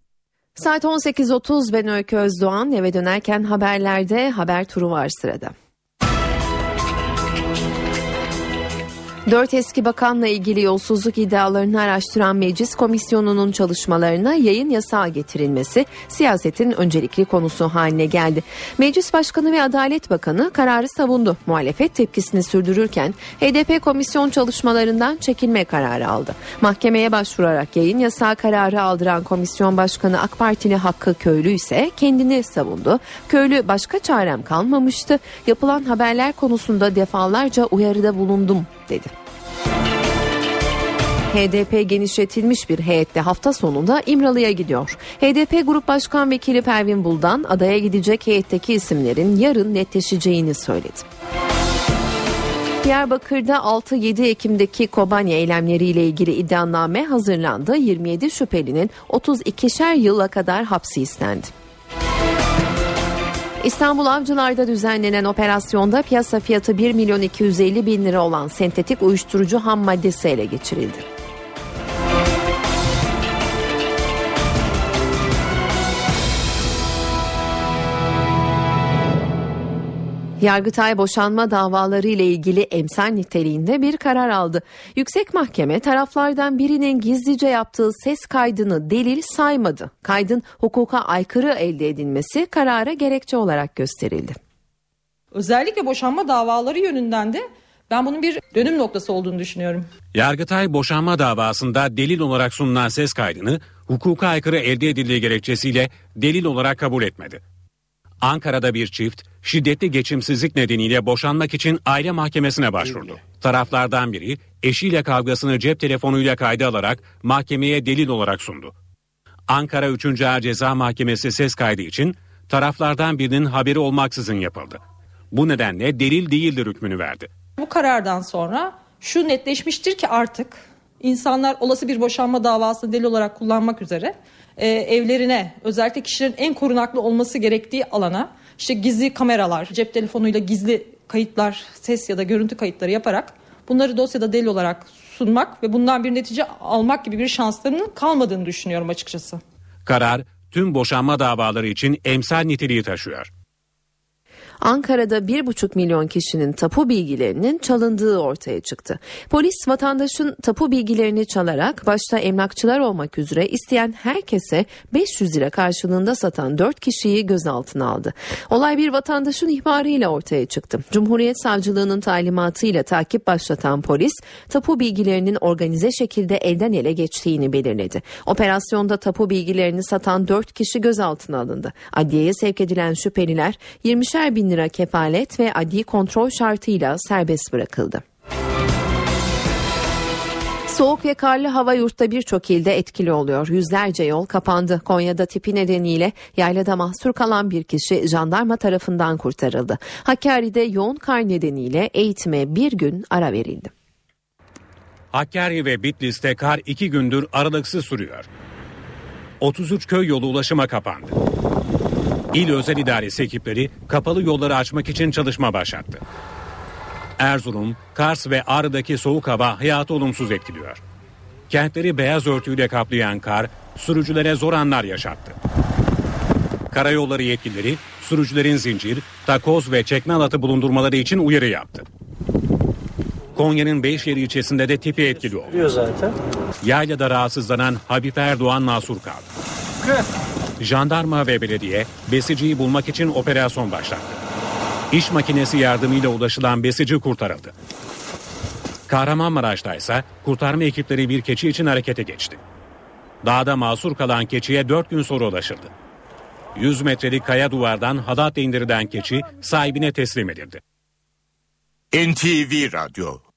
Saat 18.30 ben Öykü Özdoğan eve dönerken haberlerde haber turu var sırada. Dört eski bakanla ilgili yolsuzluk iddialarını araştıran meclis komisyonunun çalışmalarına yayın yasağı getirilmesi siyasetin öncelikli konusu haline geldi. Meclis Başkanı ve Adalet Bakanı kararı savundu. Muhalefet tepkisini sürdürürken HDP komisyon çalışmalarından çekilme kararı aldı. Mahkemeye başvurarak yayın yasağı kararı aldıran komisyon başkanı AK Partili Hakkı Köylü ise kendini savundu. Köylü başka çarem kalmamıştı. Yapılan haberler konusunda defalarca uyarıda bulundum dedi. HDP genişletilmiş bir heyette hafta sonunda İmralı'ya gidiyor. HDP Grup Başkan Vekili Pervin Buldan adaya gidecek heyetteki isimlerin yarın netleşeceğini söyledi. Diyarbakır'da 6-7 Ekim'deki Kobani eylemleriyle ilgili iddianame hazırlandı. 27 şüphelinin 32'şer yıla kadar hapsi istendi. İstanbul Avcılar'da düzenlenen operasyonda piyasa fiyatı 1 milyon 250 bin lira olan sentetik uyuşturucu ham maddesi ele geçirildi. Yargıtay boşanma davaları ile ilgili emsal niteliğinde bir karar aldı. Yüksek Mahkeme taraflardan birinin gizlice yaptığı ses kaydını delil saymadı. Kaydın hukuka aykırı elde edilmesi karara gerekçe olarak gösterildi. Özellikle boşanma davaları yönünden de ben bunun bir dönüm noktası olduğunu düşünüyorum. Yargıtay boşanma davasında delil olarak sunulan ses kaydını hukuka aykırı elde edildiği gerekçesiyle delil olarak kabul etmedi. Ankara'da bir çift şiddetli geçimsizlik nedeniyle boşanmak için aile mahkemesine başvurdu. Taraflardan biri eşiyle kavgasını cep telefonuyla kayda alarak mahkemeye delil olarak sundu. Ankara 3. Ağır Ceza Mahkemesi ses kaydı için taraflardan birinin haberi olmaksızın yapıldı. Bu nedenle delil değildir hükmünü verdi. Bu karardan sonra şu netleşmiştir ki artık insanlar olası bir boşanma davasını delil olarak kullanmak üzere e, evlerine özellikle kişilerin en korunaklı olması gerektiği alana işte gizli kameralar, cep telefonuyla gizli kayıtlar, ses ya da görüntü kayıtları yaparak bunları dosyada delil olarak sunmak ve bundan bir netice almak gibi bir şanslarının kalmadığını düşünüyorum açıkçası. Karar tüm boşanma davaları için emsal niteliği taşıyor. Ankara'da 1,5 milyon kişinin tapu bilgilerinin çalındığı ortaya çıktı. Polis vatandaşın tapu bilgilerini çalarak başta emlakçılar olmak üzere isteyen herkese 500 lira karşılığında satan 4 kişiyi gözaltına aldı. Olay bir vatandaşın ihbarıyla ortaya çıktı. Cumhuriyet Savcılığının talimatıyla takip başlatan polis tapu bilgilerinin organize şekilde elden ele geçtiğini belirledi. Operasyonda tapu bilgilerini satan 4 kişi gözaltına alındı. Adliyeye sevk edilen şüpheliler 20'şer bin lira kefalet ve adli kontrol şartıyla serbest bırakıldı. Soğuk ve karlı hava yurtta birçok ilde etkili oluyor. Yüzlerce yol kapandı. Konya'da tipi nedeniyle yaylada mahsur kalan bir kişi jandarma tarafından kurtarıldı. Hakkari'de yoğun kar nedeniyle eğitime bir gün ara verildi. Hakkari ve Bitlis'te kar iki gündür aralıksız sürüyor. 33 köy yolu ulaşıma kapandı. İl özel idaresi ekipleri kapalı yolları açmak için çalışma başlattı. Erzurum, Kars ve Ağrı'daki soğuk hava hayatı olumsuz etkiliyor. Kentleri beyaz örtüyle kaplayan kar sürücülere zor anlar yaşattı. Karayolları yetkilileri sürücülerin zincir, takoz ve çekme alatı bulundurmaları için uyarı yaptı. Konya'nın Beyşehir ilçesinde de tipi etkili oldu. zaten. Yaylada rahatsızlanan Habib Erdoğan mahsur kaldı. Jandarma ve belediye besiciyi bulmak için operasyon başlattı. İş makinesi yardımıyla ulaşılan besici kurtarıldı. Kahramanmaraş'ta ise kurtarma ekipleri bir keçi için harekete geçti. Dağda mahsur kalan keçiye 4 gün sonra ulaşıldı. 100 metrelik kaya duvardan halatla indirilen keçi sahibine teslim edildi. NTV Radyo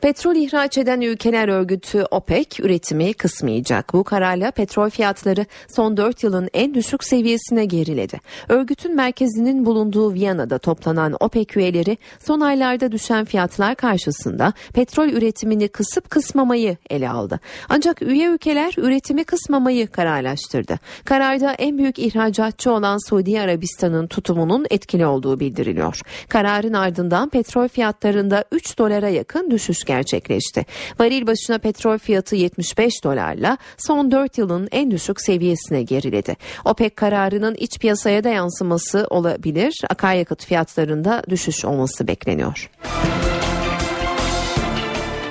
Petrol ihraç eden ülkeler örgütü OPEC üretimi kısmayacak. Bu kararla petrol fiyatları son 4 yılın en düşük seviyesine geriledi. Örgütün merkezinin bulunduğu Viyana'da toplanan OPEC üyeleri son aylarda düşen fiyatlar karşısında petrol üretimini kısıp kısmamayı ele aldı. Ancak üye ülkeler üretimi kısmamayı kararlaştırdı. Kararda en büyük ihracatçı olan Suudi Arabistan'ın tutumunun etkili olduğu bildiriliyor. Kararın ardından petrol fiyatlarında 3 dolara yakın düşüş gerçekleşti. Varil başına petrol fiyatı 75 dolarla son 4 yılın en düşük seviyesine geriledi. OPEC kararının iç piyasaya da yansıması olabilir. Akaryakıt fiyatlarında düşüş olması bekleniyor.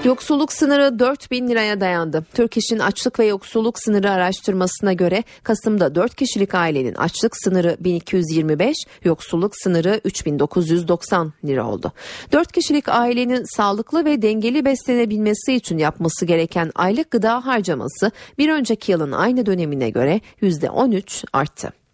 Yoksulluk sınırı 4 bin liraya dayandı. Türk İş'in açlık ve yoksulluk sınırı araştırmasına göre Kasım'da 4 kişilik ailenin açlık sınırı 1225, yoksulluk sınırı 3990 lira oldu. 4 kişilik ailenin sağlıklı ve dengeli beslenebilmesi için yapması gereken aylık gıda harcaması bir önceki yılın aynı dönemine göre %13 arttı.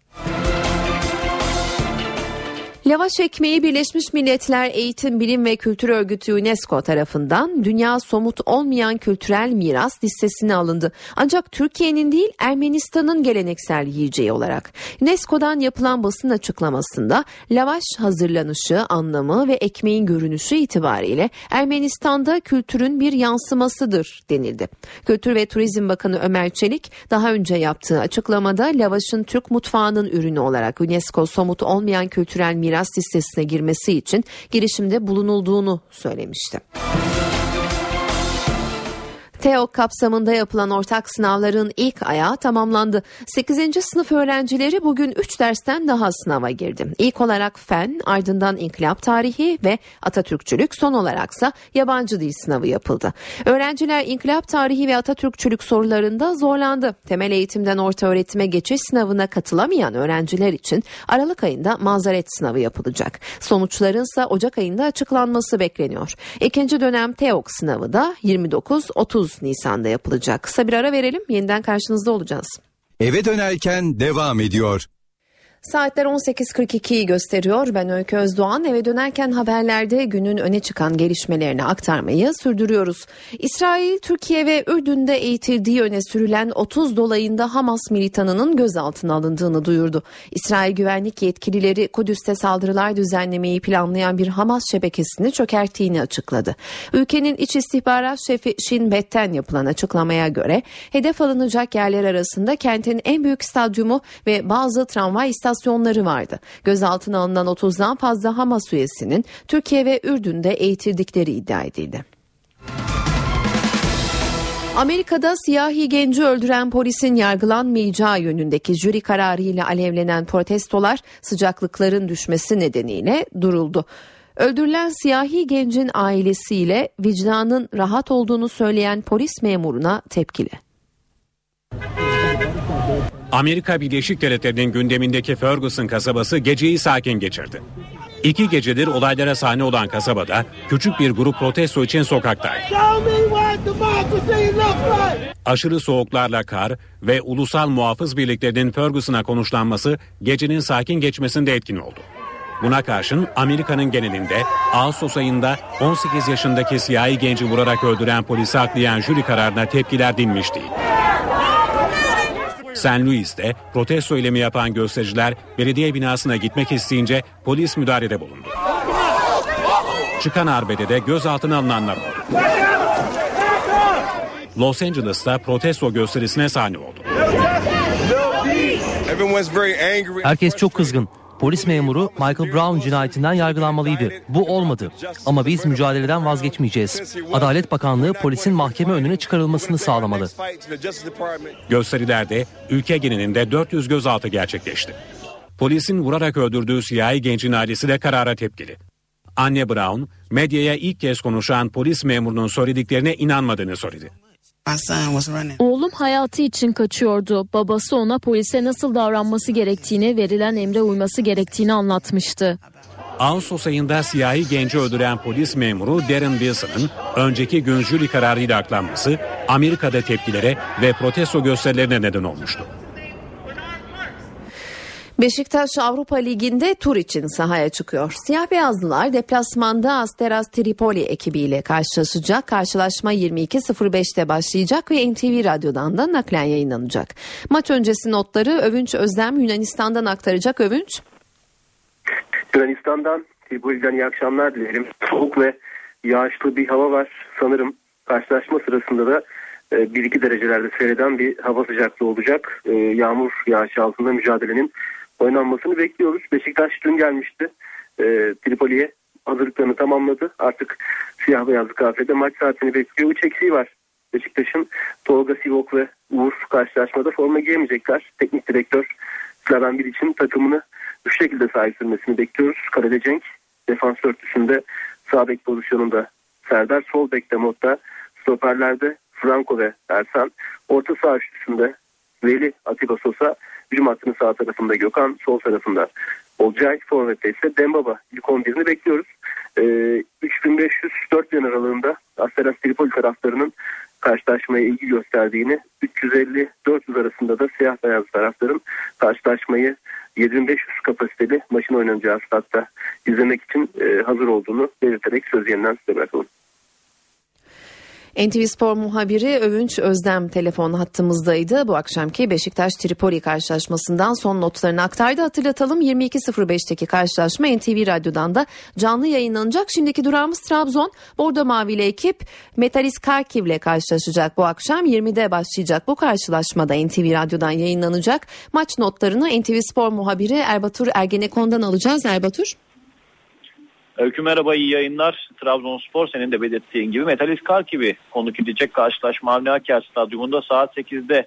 Lavaş ekmeği Birleşmiş Milletler Eğitim, Bilim ve Kültür Örgütü UNESCO tarafından Dünya Somut Olmayan Kültürel Miras listesine alındı. Ancak Türkiye'nin değil Ermenistan'ın geleneksel yiyeceği olarak. UNESCO'dan yapılan basın açıklamasında lavaş hazırlanışı, anlamı ve ekmeğin görünüşü itibariyle Ermenistan'da kültürün bir yansımasıdır denildi. Kültür ve Turizm Bakanı Ömer Çelik daha önce yaptığı açıklamada lavaşın Türk mutfağının ürünü olarak UNESCO Somut Olmayan Kültürel Miras miras listesine girmesi için girişimde bulunulduğunu söylemişti. TEOK kapsamında yapılan ortak sınavların ilk ayağı tamamlandı. 8. sınıf öğrencileri bugün 3 dersten daha sınava girdi. İlk olarak fen, ardından inkılap tarihi ve Atatürkçülük, son olaraksa yabancı dil sınavı yapıldı. Öğrenciler inkılap tarihi ve Atatürkçülük sorularında zorlandı. Temel eğitimden orta öğretime geçiş sınavına katılamayan öğrenciler için Aralık ayında mazeret sınavı yapılacak. Sonuçların ise Ocak ayında açıklanması bekleniyor. İkinci dönem TEOK sınavı da 29-30 Nisan'da yapılacak. Kısa bir ara verelim yeniden karşınızda olacağız. Eve dönerken devam ediyor. Saatler 18.42'yi gösteriyor. Ben Öykü Özdoğan. Eve dönerken haberlerde günün öne çıkan gelişmelerini aktarmayı sürdürüyoruz. İsrail, Türkiye ve Ürdün'de eğitildiği öne sürülen 30 dolayında Hamas militanının gözaltına alındığını duyurdu. İsrail güvenlik yetkilileri Kudüs'te saldırılar düzenlemeyi planlayan bir Hamas şebekesini çökerttiğini açıkladı. Ülkenin iç istihbarat şefi Shin Bet'ten yapılan açıklamaya göre hedef alınacak yerler arasında kentin en büyük stadyumu ve bazı tramvay istasyonları istasyonları vardı. Gözaltına alınan 30'dan fazla Hamas üyesinin Türkiye ve Ürdün'de eğitildikleri iddia edildi. Amerika'da siyahi genci öldüren polisin yargılanmayacağı yönündeki jüri kararıyla alevlenen protestolar sıcaklıkların düşmesi nedeniyle duruldu. Öldürülen siyahi gencin ailesiyle vicdanın rahat olduğunu söyleyen polis memuruna tepkili. Amerika Birleşik Devletleri'nin gündemindeki Ferguson kasabası geceyi sakin geçirdi. İki gecedir olaylara sahne olan kasabada küçük bir grup protesto için sokaktaydı. Aşırı soğuklarla kar ve ulusal muhafız birliklerinin Ferguson'a konuşlanması gecenin sakin geçmesinde etkin oldu. Buna karşın Amerika'nın genelinde Ağustos ayında 18 yaşındaki siyahi genci vurarak öldüren polisi aklayan jüri kararına tepkiler dinmiş St. Louis'te protesto eylemi yapan göstericiler belediye binasına gitmek isteyince polis müdahalede bulundu. Çıkan arbedede gözaltına alınanlar oldu. Los Angeles'ta protesto gösterisine sahne oldu. Herkes çok kızgın. Polis memuru Michael Brown cinayetinden yargılanmalıydı. Bu olmadı. Ama biz mücadeleden vazgeçmeyeceğiz. Adalet Bakanlığı polisin mahkeme önüne çıkarılmasını sağlamalı. Gösterilerde ülke genelinde 400 gözaltı gerçekleşti. Polisin vurarak öldürdüğü siyahi gencin ailesi de karara tepkili. Anne Brown, medyaya ilk kez konuşan polis memurunun söylediklerine inanmadığını söyledi. Oğlum hayatı için kaçıyordu. Babası ona polise nasıl davranması gerektiğini, verilen emre uyması gerektiğini anlatmıştı. Ağustos ayında siyahi genci öldüren polis memuru Darren Wilson'ın önceki gün jüri kararıyla aklanması Amerika'da tepkilere ve protesto gösterilerine neden olmuştu. Beşiktaş Avrupa Ligi'nde tur için sahaya çıkıyor. Siyah beyazlılar deplasmanda Asteras Tripoli ekibiyle karşılaşacak. Karşılaşma 22.05'te başlayacak ve NTV Radyo'dan da naklen yayınlanacak. Maç öncesi notları Övünç Özlem Yunanistan'dan aktaracak Övünç. Yunanistan'dan Tripoli'den iyi akşamlar dilerim. Soğuk ve yağışlı bir hava var. Sanırım karşılaşma sırasında da 1-2 e, derecelerde seyreden bir hava sıcaklığı olacak. E, yağmur yağışı altında mücadelenin oynanmasını bekliyoruz. Beşiktaş dün gelmişti. E, Tripoli'ye hazırlıklarını tamamladı. Artık siyah beyazlı kafede maç saatini bekliyor. Üç eksiği var. Beşiktaş'ın Tolga Sivok ve Uğur karşılaşmada forma giyemeyecekler. Teknik direktör Slaven Bilic'in takımını bu şekilde sahip sürmesini bekliyoruz. Kalede Cenk, defans dörtlüsünde sağ bek pozisyonunda Serdar, sol bekte modda, stoperlerde Franco ve Ersan, orta saha üçlüsünde Veli Atiba Sosa, hücum hattının sağ tarafında Gökhan, sol tarafında Olcay, forvette ise Dembaba ilk 11'ini bekliyoruz. Ee, 3500-4000 aralığında Asteras Tripoli taraftarının karşılaşmaya ilgi gösterdiğini, 350-400 arasında da siyah beyaz tarafların karşılaşmayı 7500 kapasiteli maçın oynanacağı statta izlemek için e, hazır olduğunu belirterek söz yeniden size bırakalım. NTV Spor muhabiri Övünç Özdem telefon hattımızdaydı. Bu akşamki Beşiktaş Tripoli karşılaşmasından son notlarını aktardı. Hatırlatalım 22.05'teki karşılaşma NTV Radyo'dan da canlı yayınlanacak. Şimdiki durağımız Trabzon. Bordo Mavili ekip Metalis Karkiv ile karşılaşacak. Bu akşam 20'de başlayacak bu karşılaşmada NTV Radyo'dan yayınlanacak. Maç notlarını NTV Spor muhabiri Erbatur Ergenekon'dan alacağız. Erbatur. Öykü merhaba iyi yayınlar. Trabzonspor senin de belirttiğin gibi Metalis Karkivi konuk edecek karşılaşma Avni Aker Stadyumunda saat 8'de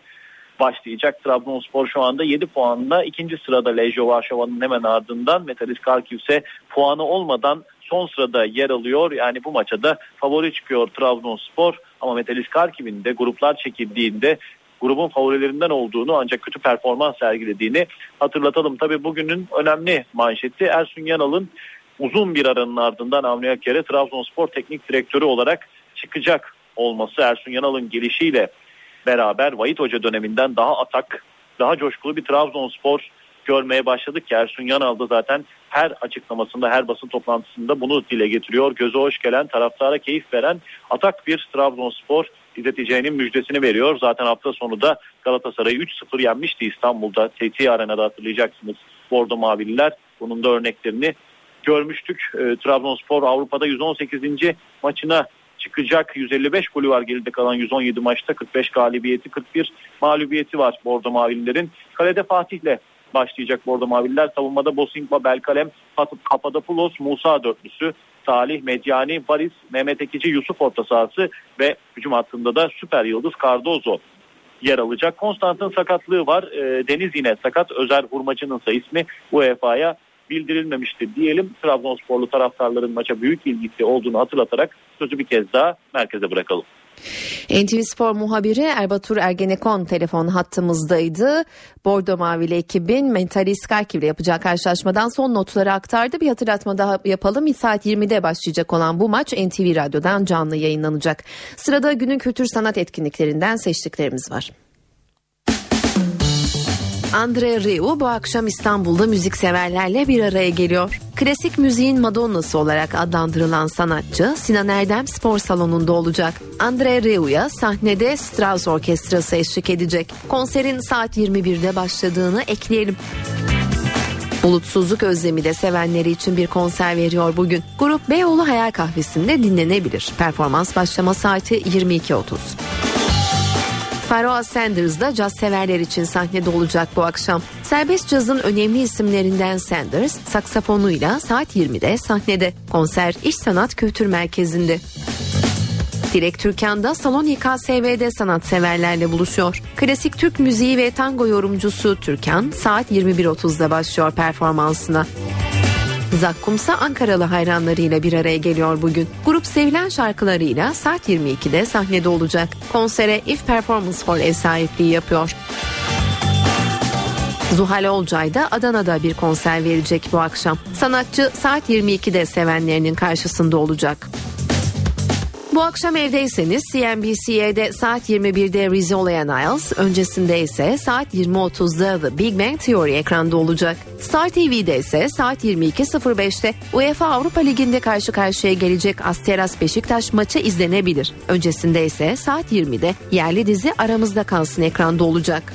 başlayacak. Trabzonspor şu anda 7 puanla ikinci sırada Lejio Varşova'nın hemen ardından Metalis Karkiv ise puanı olmadan son sırada yer alıyor. Yani bu maça da favori çıkıyor Trabzonspor ama Metalis Karkiv'in de gruplar çekildiğinde grubun favorilerinden olduğunu ancak kötü performans sergilediğini hatırlatalım. Tabii bugünün önemli manşeti Ersun Yanal'ın uzun bir aranın ardından Avni Aker'e Trabzonspor teknik direktörü olarak çıkacak olması Ersun Yanal'ın gelişiyle beraber Vahit Hoca döneminden daha atak, daha coşkulu bir Trabzonspor görmeye başladık ki Ersun Yanal da zaten her açıklamasında, her basın toplantısında bunu dile getiriyor. Göze hoş gelen, taraftara keyif veren atak bir Trabzonspor izleteceğinin müjdesini veriyor. Zaten hafta sonu da Galatasaray'ı 3-0 yenmişti İstanbul'da. TT Arena'da hatırlayacaksınız Bordo Mavililer. Bunun da örneklerini görmüştük. E, Trabzonspor Avrupa'da 118. maçına çıkacak. 155 golü var geride kalan 117 maçta 45 galibiyeti 41 mağlubiyeti var Bordo Mavililerin. Kalede Fatih'le başlayacak Bordo Mavililer. Savunmada Bosingba, Belkalem, Papadopoulos, Musa dörtlüsü. Salih, Medyani, Baris, Mehmet Ekici, Yusuf orta sahası ve hücum hattında da süper yıldız Cardozo yer alacak. Konstant'ın sakatlığı var. E, Deniz yine sakat. Özer Hurmacı'nın ise ismi UEFA'ya bildirilmemiştir diyelim. Trabzonsporlu taraftarların maça büyük ilgisi olduğunu hatırlatarak sözü bir kez daha merkeze bırakalım. NTV Spor muhabiri Erbatur Ergenekon telefon hattımızdaydı. Bordo Mavili ekibin Mentalist Karkiv ile yapacağı karşılaşmadan son notları aktardı. Bir hatırlatma daha yapalım. Saat 20'de başlayacak olan bu maç NTV Radyo'dan canlı yayınlanacak. Sırada günün kültür sanat etkinliklerinden seçtiklerimiz var. Andre Rieu bu akşam İstanbul'da müzikseverlerle bir araya geliyor. Klasik müziğin Madonna'sı olarak adlandırılan sanatçı Sinan Erdem Spor Salonu'nda olacak. Andre Rieu'ya sahnede Strauss Orkestrası eşlik edecek. Konserin saat 21'de başladığını ekleyelim. Bulutsuzluk özlemi de sevenleri için bir konser veriyor bugün. Grup Beyoğlu Hayal Kahvesi'nde dinlenebilir. Performans başlama saati 22.30. Pharoah Sanders da caz severler için sahnede olacak bu akşam. Serbest cazın önemli isimlerinden Sanders saksafonuyla saat 20'de sahnede. Konser İş Sanat Kültür Merkezi'nde. Dilek Türkan da Salon İKSV'de sanatseverlerle buluşuyor. Klasik Türk müziği ve tango yorumcusu Türkan saat 21.30'da başlıyor performansına. Zakkumsa Ankaralı hayranlarıyla bir araya geliyor bugün. Grup sevilen şarkılarıyla saat 22'de sahnede olacak. Konsere If Performance Hall ev sahipliği yapıyor. Zuhal Olcay da Adana'da bir konser verecek bu akşam. Sanatçı saat 22'de sevenlerinin karşısında olacak. Bu akşam evdeyseniz CNBC'de saat 21'de Rizzoli Niles, öncesinde ise saat 20.30'da The Big Bang Theory ekranda olacak. Star TV'de ise saat 22.05'te UEFA Avrupa Ligi'nde karşı karşıya gelecek Asteras Beşiktaş maçı izlenebilir. Öncesinde ise saat 20'de yerli dizi Aramızda Kalsın ekranda olacak.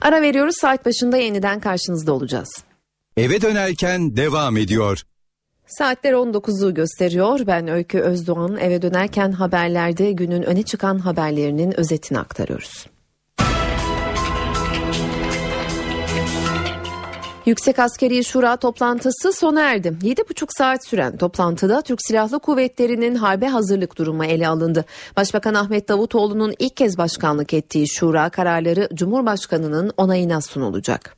Ara veriyoruz saat başında yeniden karşınızda olacağız. Eve dönerken devam ediyor. Saatler 19'u gösteriyor. Ben Öykü Özdoğan eve dönerken haberlerde günün öne çıkan haberlerinin özetini aktarıyoruz. Yüksek Askeri Şura toplantısı sona erdi. 7,5 saat süren toplantıda Türk Silahlı Kuvvetleri'nin harbe hazırlık durumu ele alındı. Başbakan Ahmet Davutoğlu'nun ilk kez başkanlık ettiği şura kararları Cumhurbaşkanı'nın onayına sunulacak.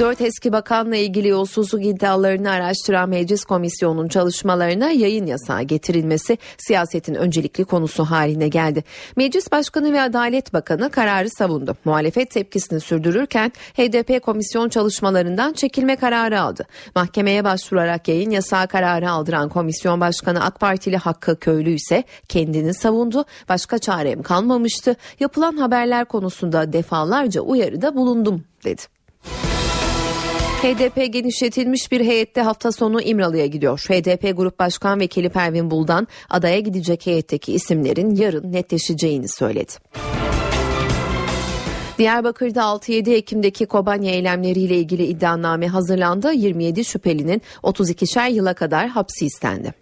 Dört eski bakanla ilgili yolsuzluk iddialarını araştıran Meclis Komisyonu'nun çalışmalarına yayın yasağı getirilmesi siyasetin öncelikli konusu haline geldi. Meclis Başkanı ve Adalet Bakanı kararı savundu. Muhalefet tepkisini sürdürürken HDP komisyon çalışmalarından çekilme kararı aldı. Mahkemeye başvurarak yayın yasağı kararı aldıran komisyon başkanı AK Partili Hakkı Köylü ise kendini savundu. Başka çarem kalmamıştı. Yapılan haberler konusunda defalarca uyarıda bulundum dedi. HDP genişletilmiş bir heyette hafta sonu İmralı'ya gidiyor. HDP Grup Başkan Vekili Pervin Buldan adaya gidecek heyetteki isimlerin yarın netleşeceğini söyledi. Diyarbakır'da 6-7 Ekim'deki Kobanya eylemleriyle ilgili iddianame hazırlandı. 27 şüphelinin 32'şer yıla kadar hapsi istendi.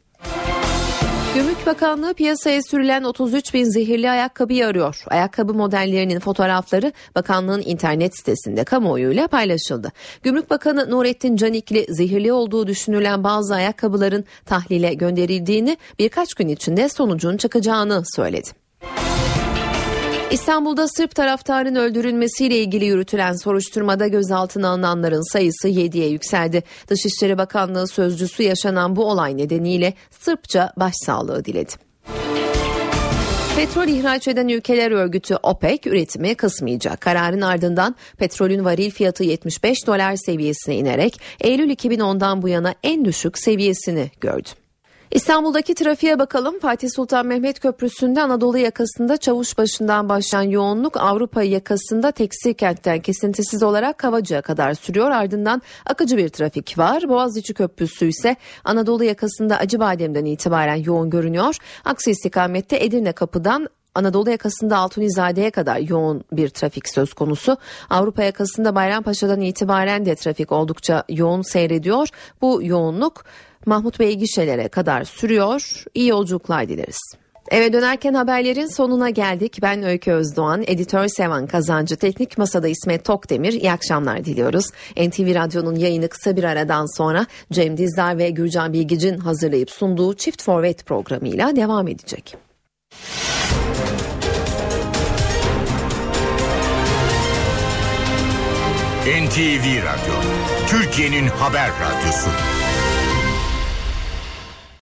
Gümrük Bakanlığı piyasaya sürülen 33 bin zehirli ayakkabıyı arıyor. Ayakkabı modellerinin fotoğrafları bakanlığın internet sitesinde kamuoyuyla paylaşıldı. Gümrük Bakanı Nurettin Canikli zehirli olduğu düşünülen bazı ayakkabıların tahlile gönderildiğini birkaç gün içinde sonucun çıkacağını söyledi. İstanbul'da Sırp taraftarın öldürülmesiyle ilgili yürütülen soruşturmada gözaltına alınanların sayısı 7'ye yükseldi. Dışişleri Bakanlığı sözcüsü yaşanan bu olay nedeniyle Sırpça başsağlığı diledi. Petrol ihraç eden ülkeler örgütü OPEC üretimi kısmayacak. Kararın ardından petrolün varil fiyatı 75 dolar seviyesine inerek Eylül 2010'dan bu yana en düşük seviyesini gördü. İstanbul'daki trafiğe bakalım. Fatih Sultan Mehmet Köprüsü'nde Anadolu yakasında Çavuşbaşı'ndan başlayan yoğunluk Avrupa yakasında tekstil kentten kesintisiz olarak Kavacı'ya kadar sürüyor. Ardından akıcı bir trafik var. Boğaziçi Köprüsü ise Anadolu yakasında Acıbadem'den itibaren yoğun görünüyor. Aksi istikamette Edirne Kapı'dan Anadolu yakasında Altunizade'ye kadar yoğun bir trafik söz konusu. Avrupa yakasında Bayrampaşa'dan itibaren de trafik oldukça yoğun seyrediyor. Bu yoğunluk Mahmut Bey gişelere kadar sürüyor. İyi yolculuklar dileriz. Eve dönerken haberlerin sonuna geldik. Ben Öykü Özdoğan, editör Sevan Kazancı, teknik masada İsmet Tokdemir. İyi akşamlar diliyoruz. NTV Radyo'nun yayını kısa bir aradan sonra Cem Dizdar ve Gürcan Bilgic'in hazırlayıp sunduğu Çift Forvet programıyla devam edecek. NTV Radyo, Türkiye'nin haber radyosu.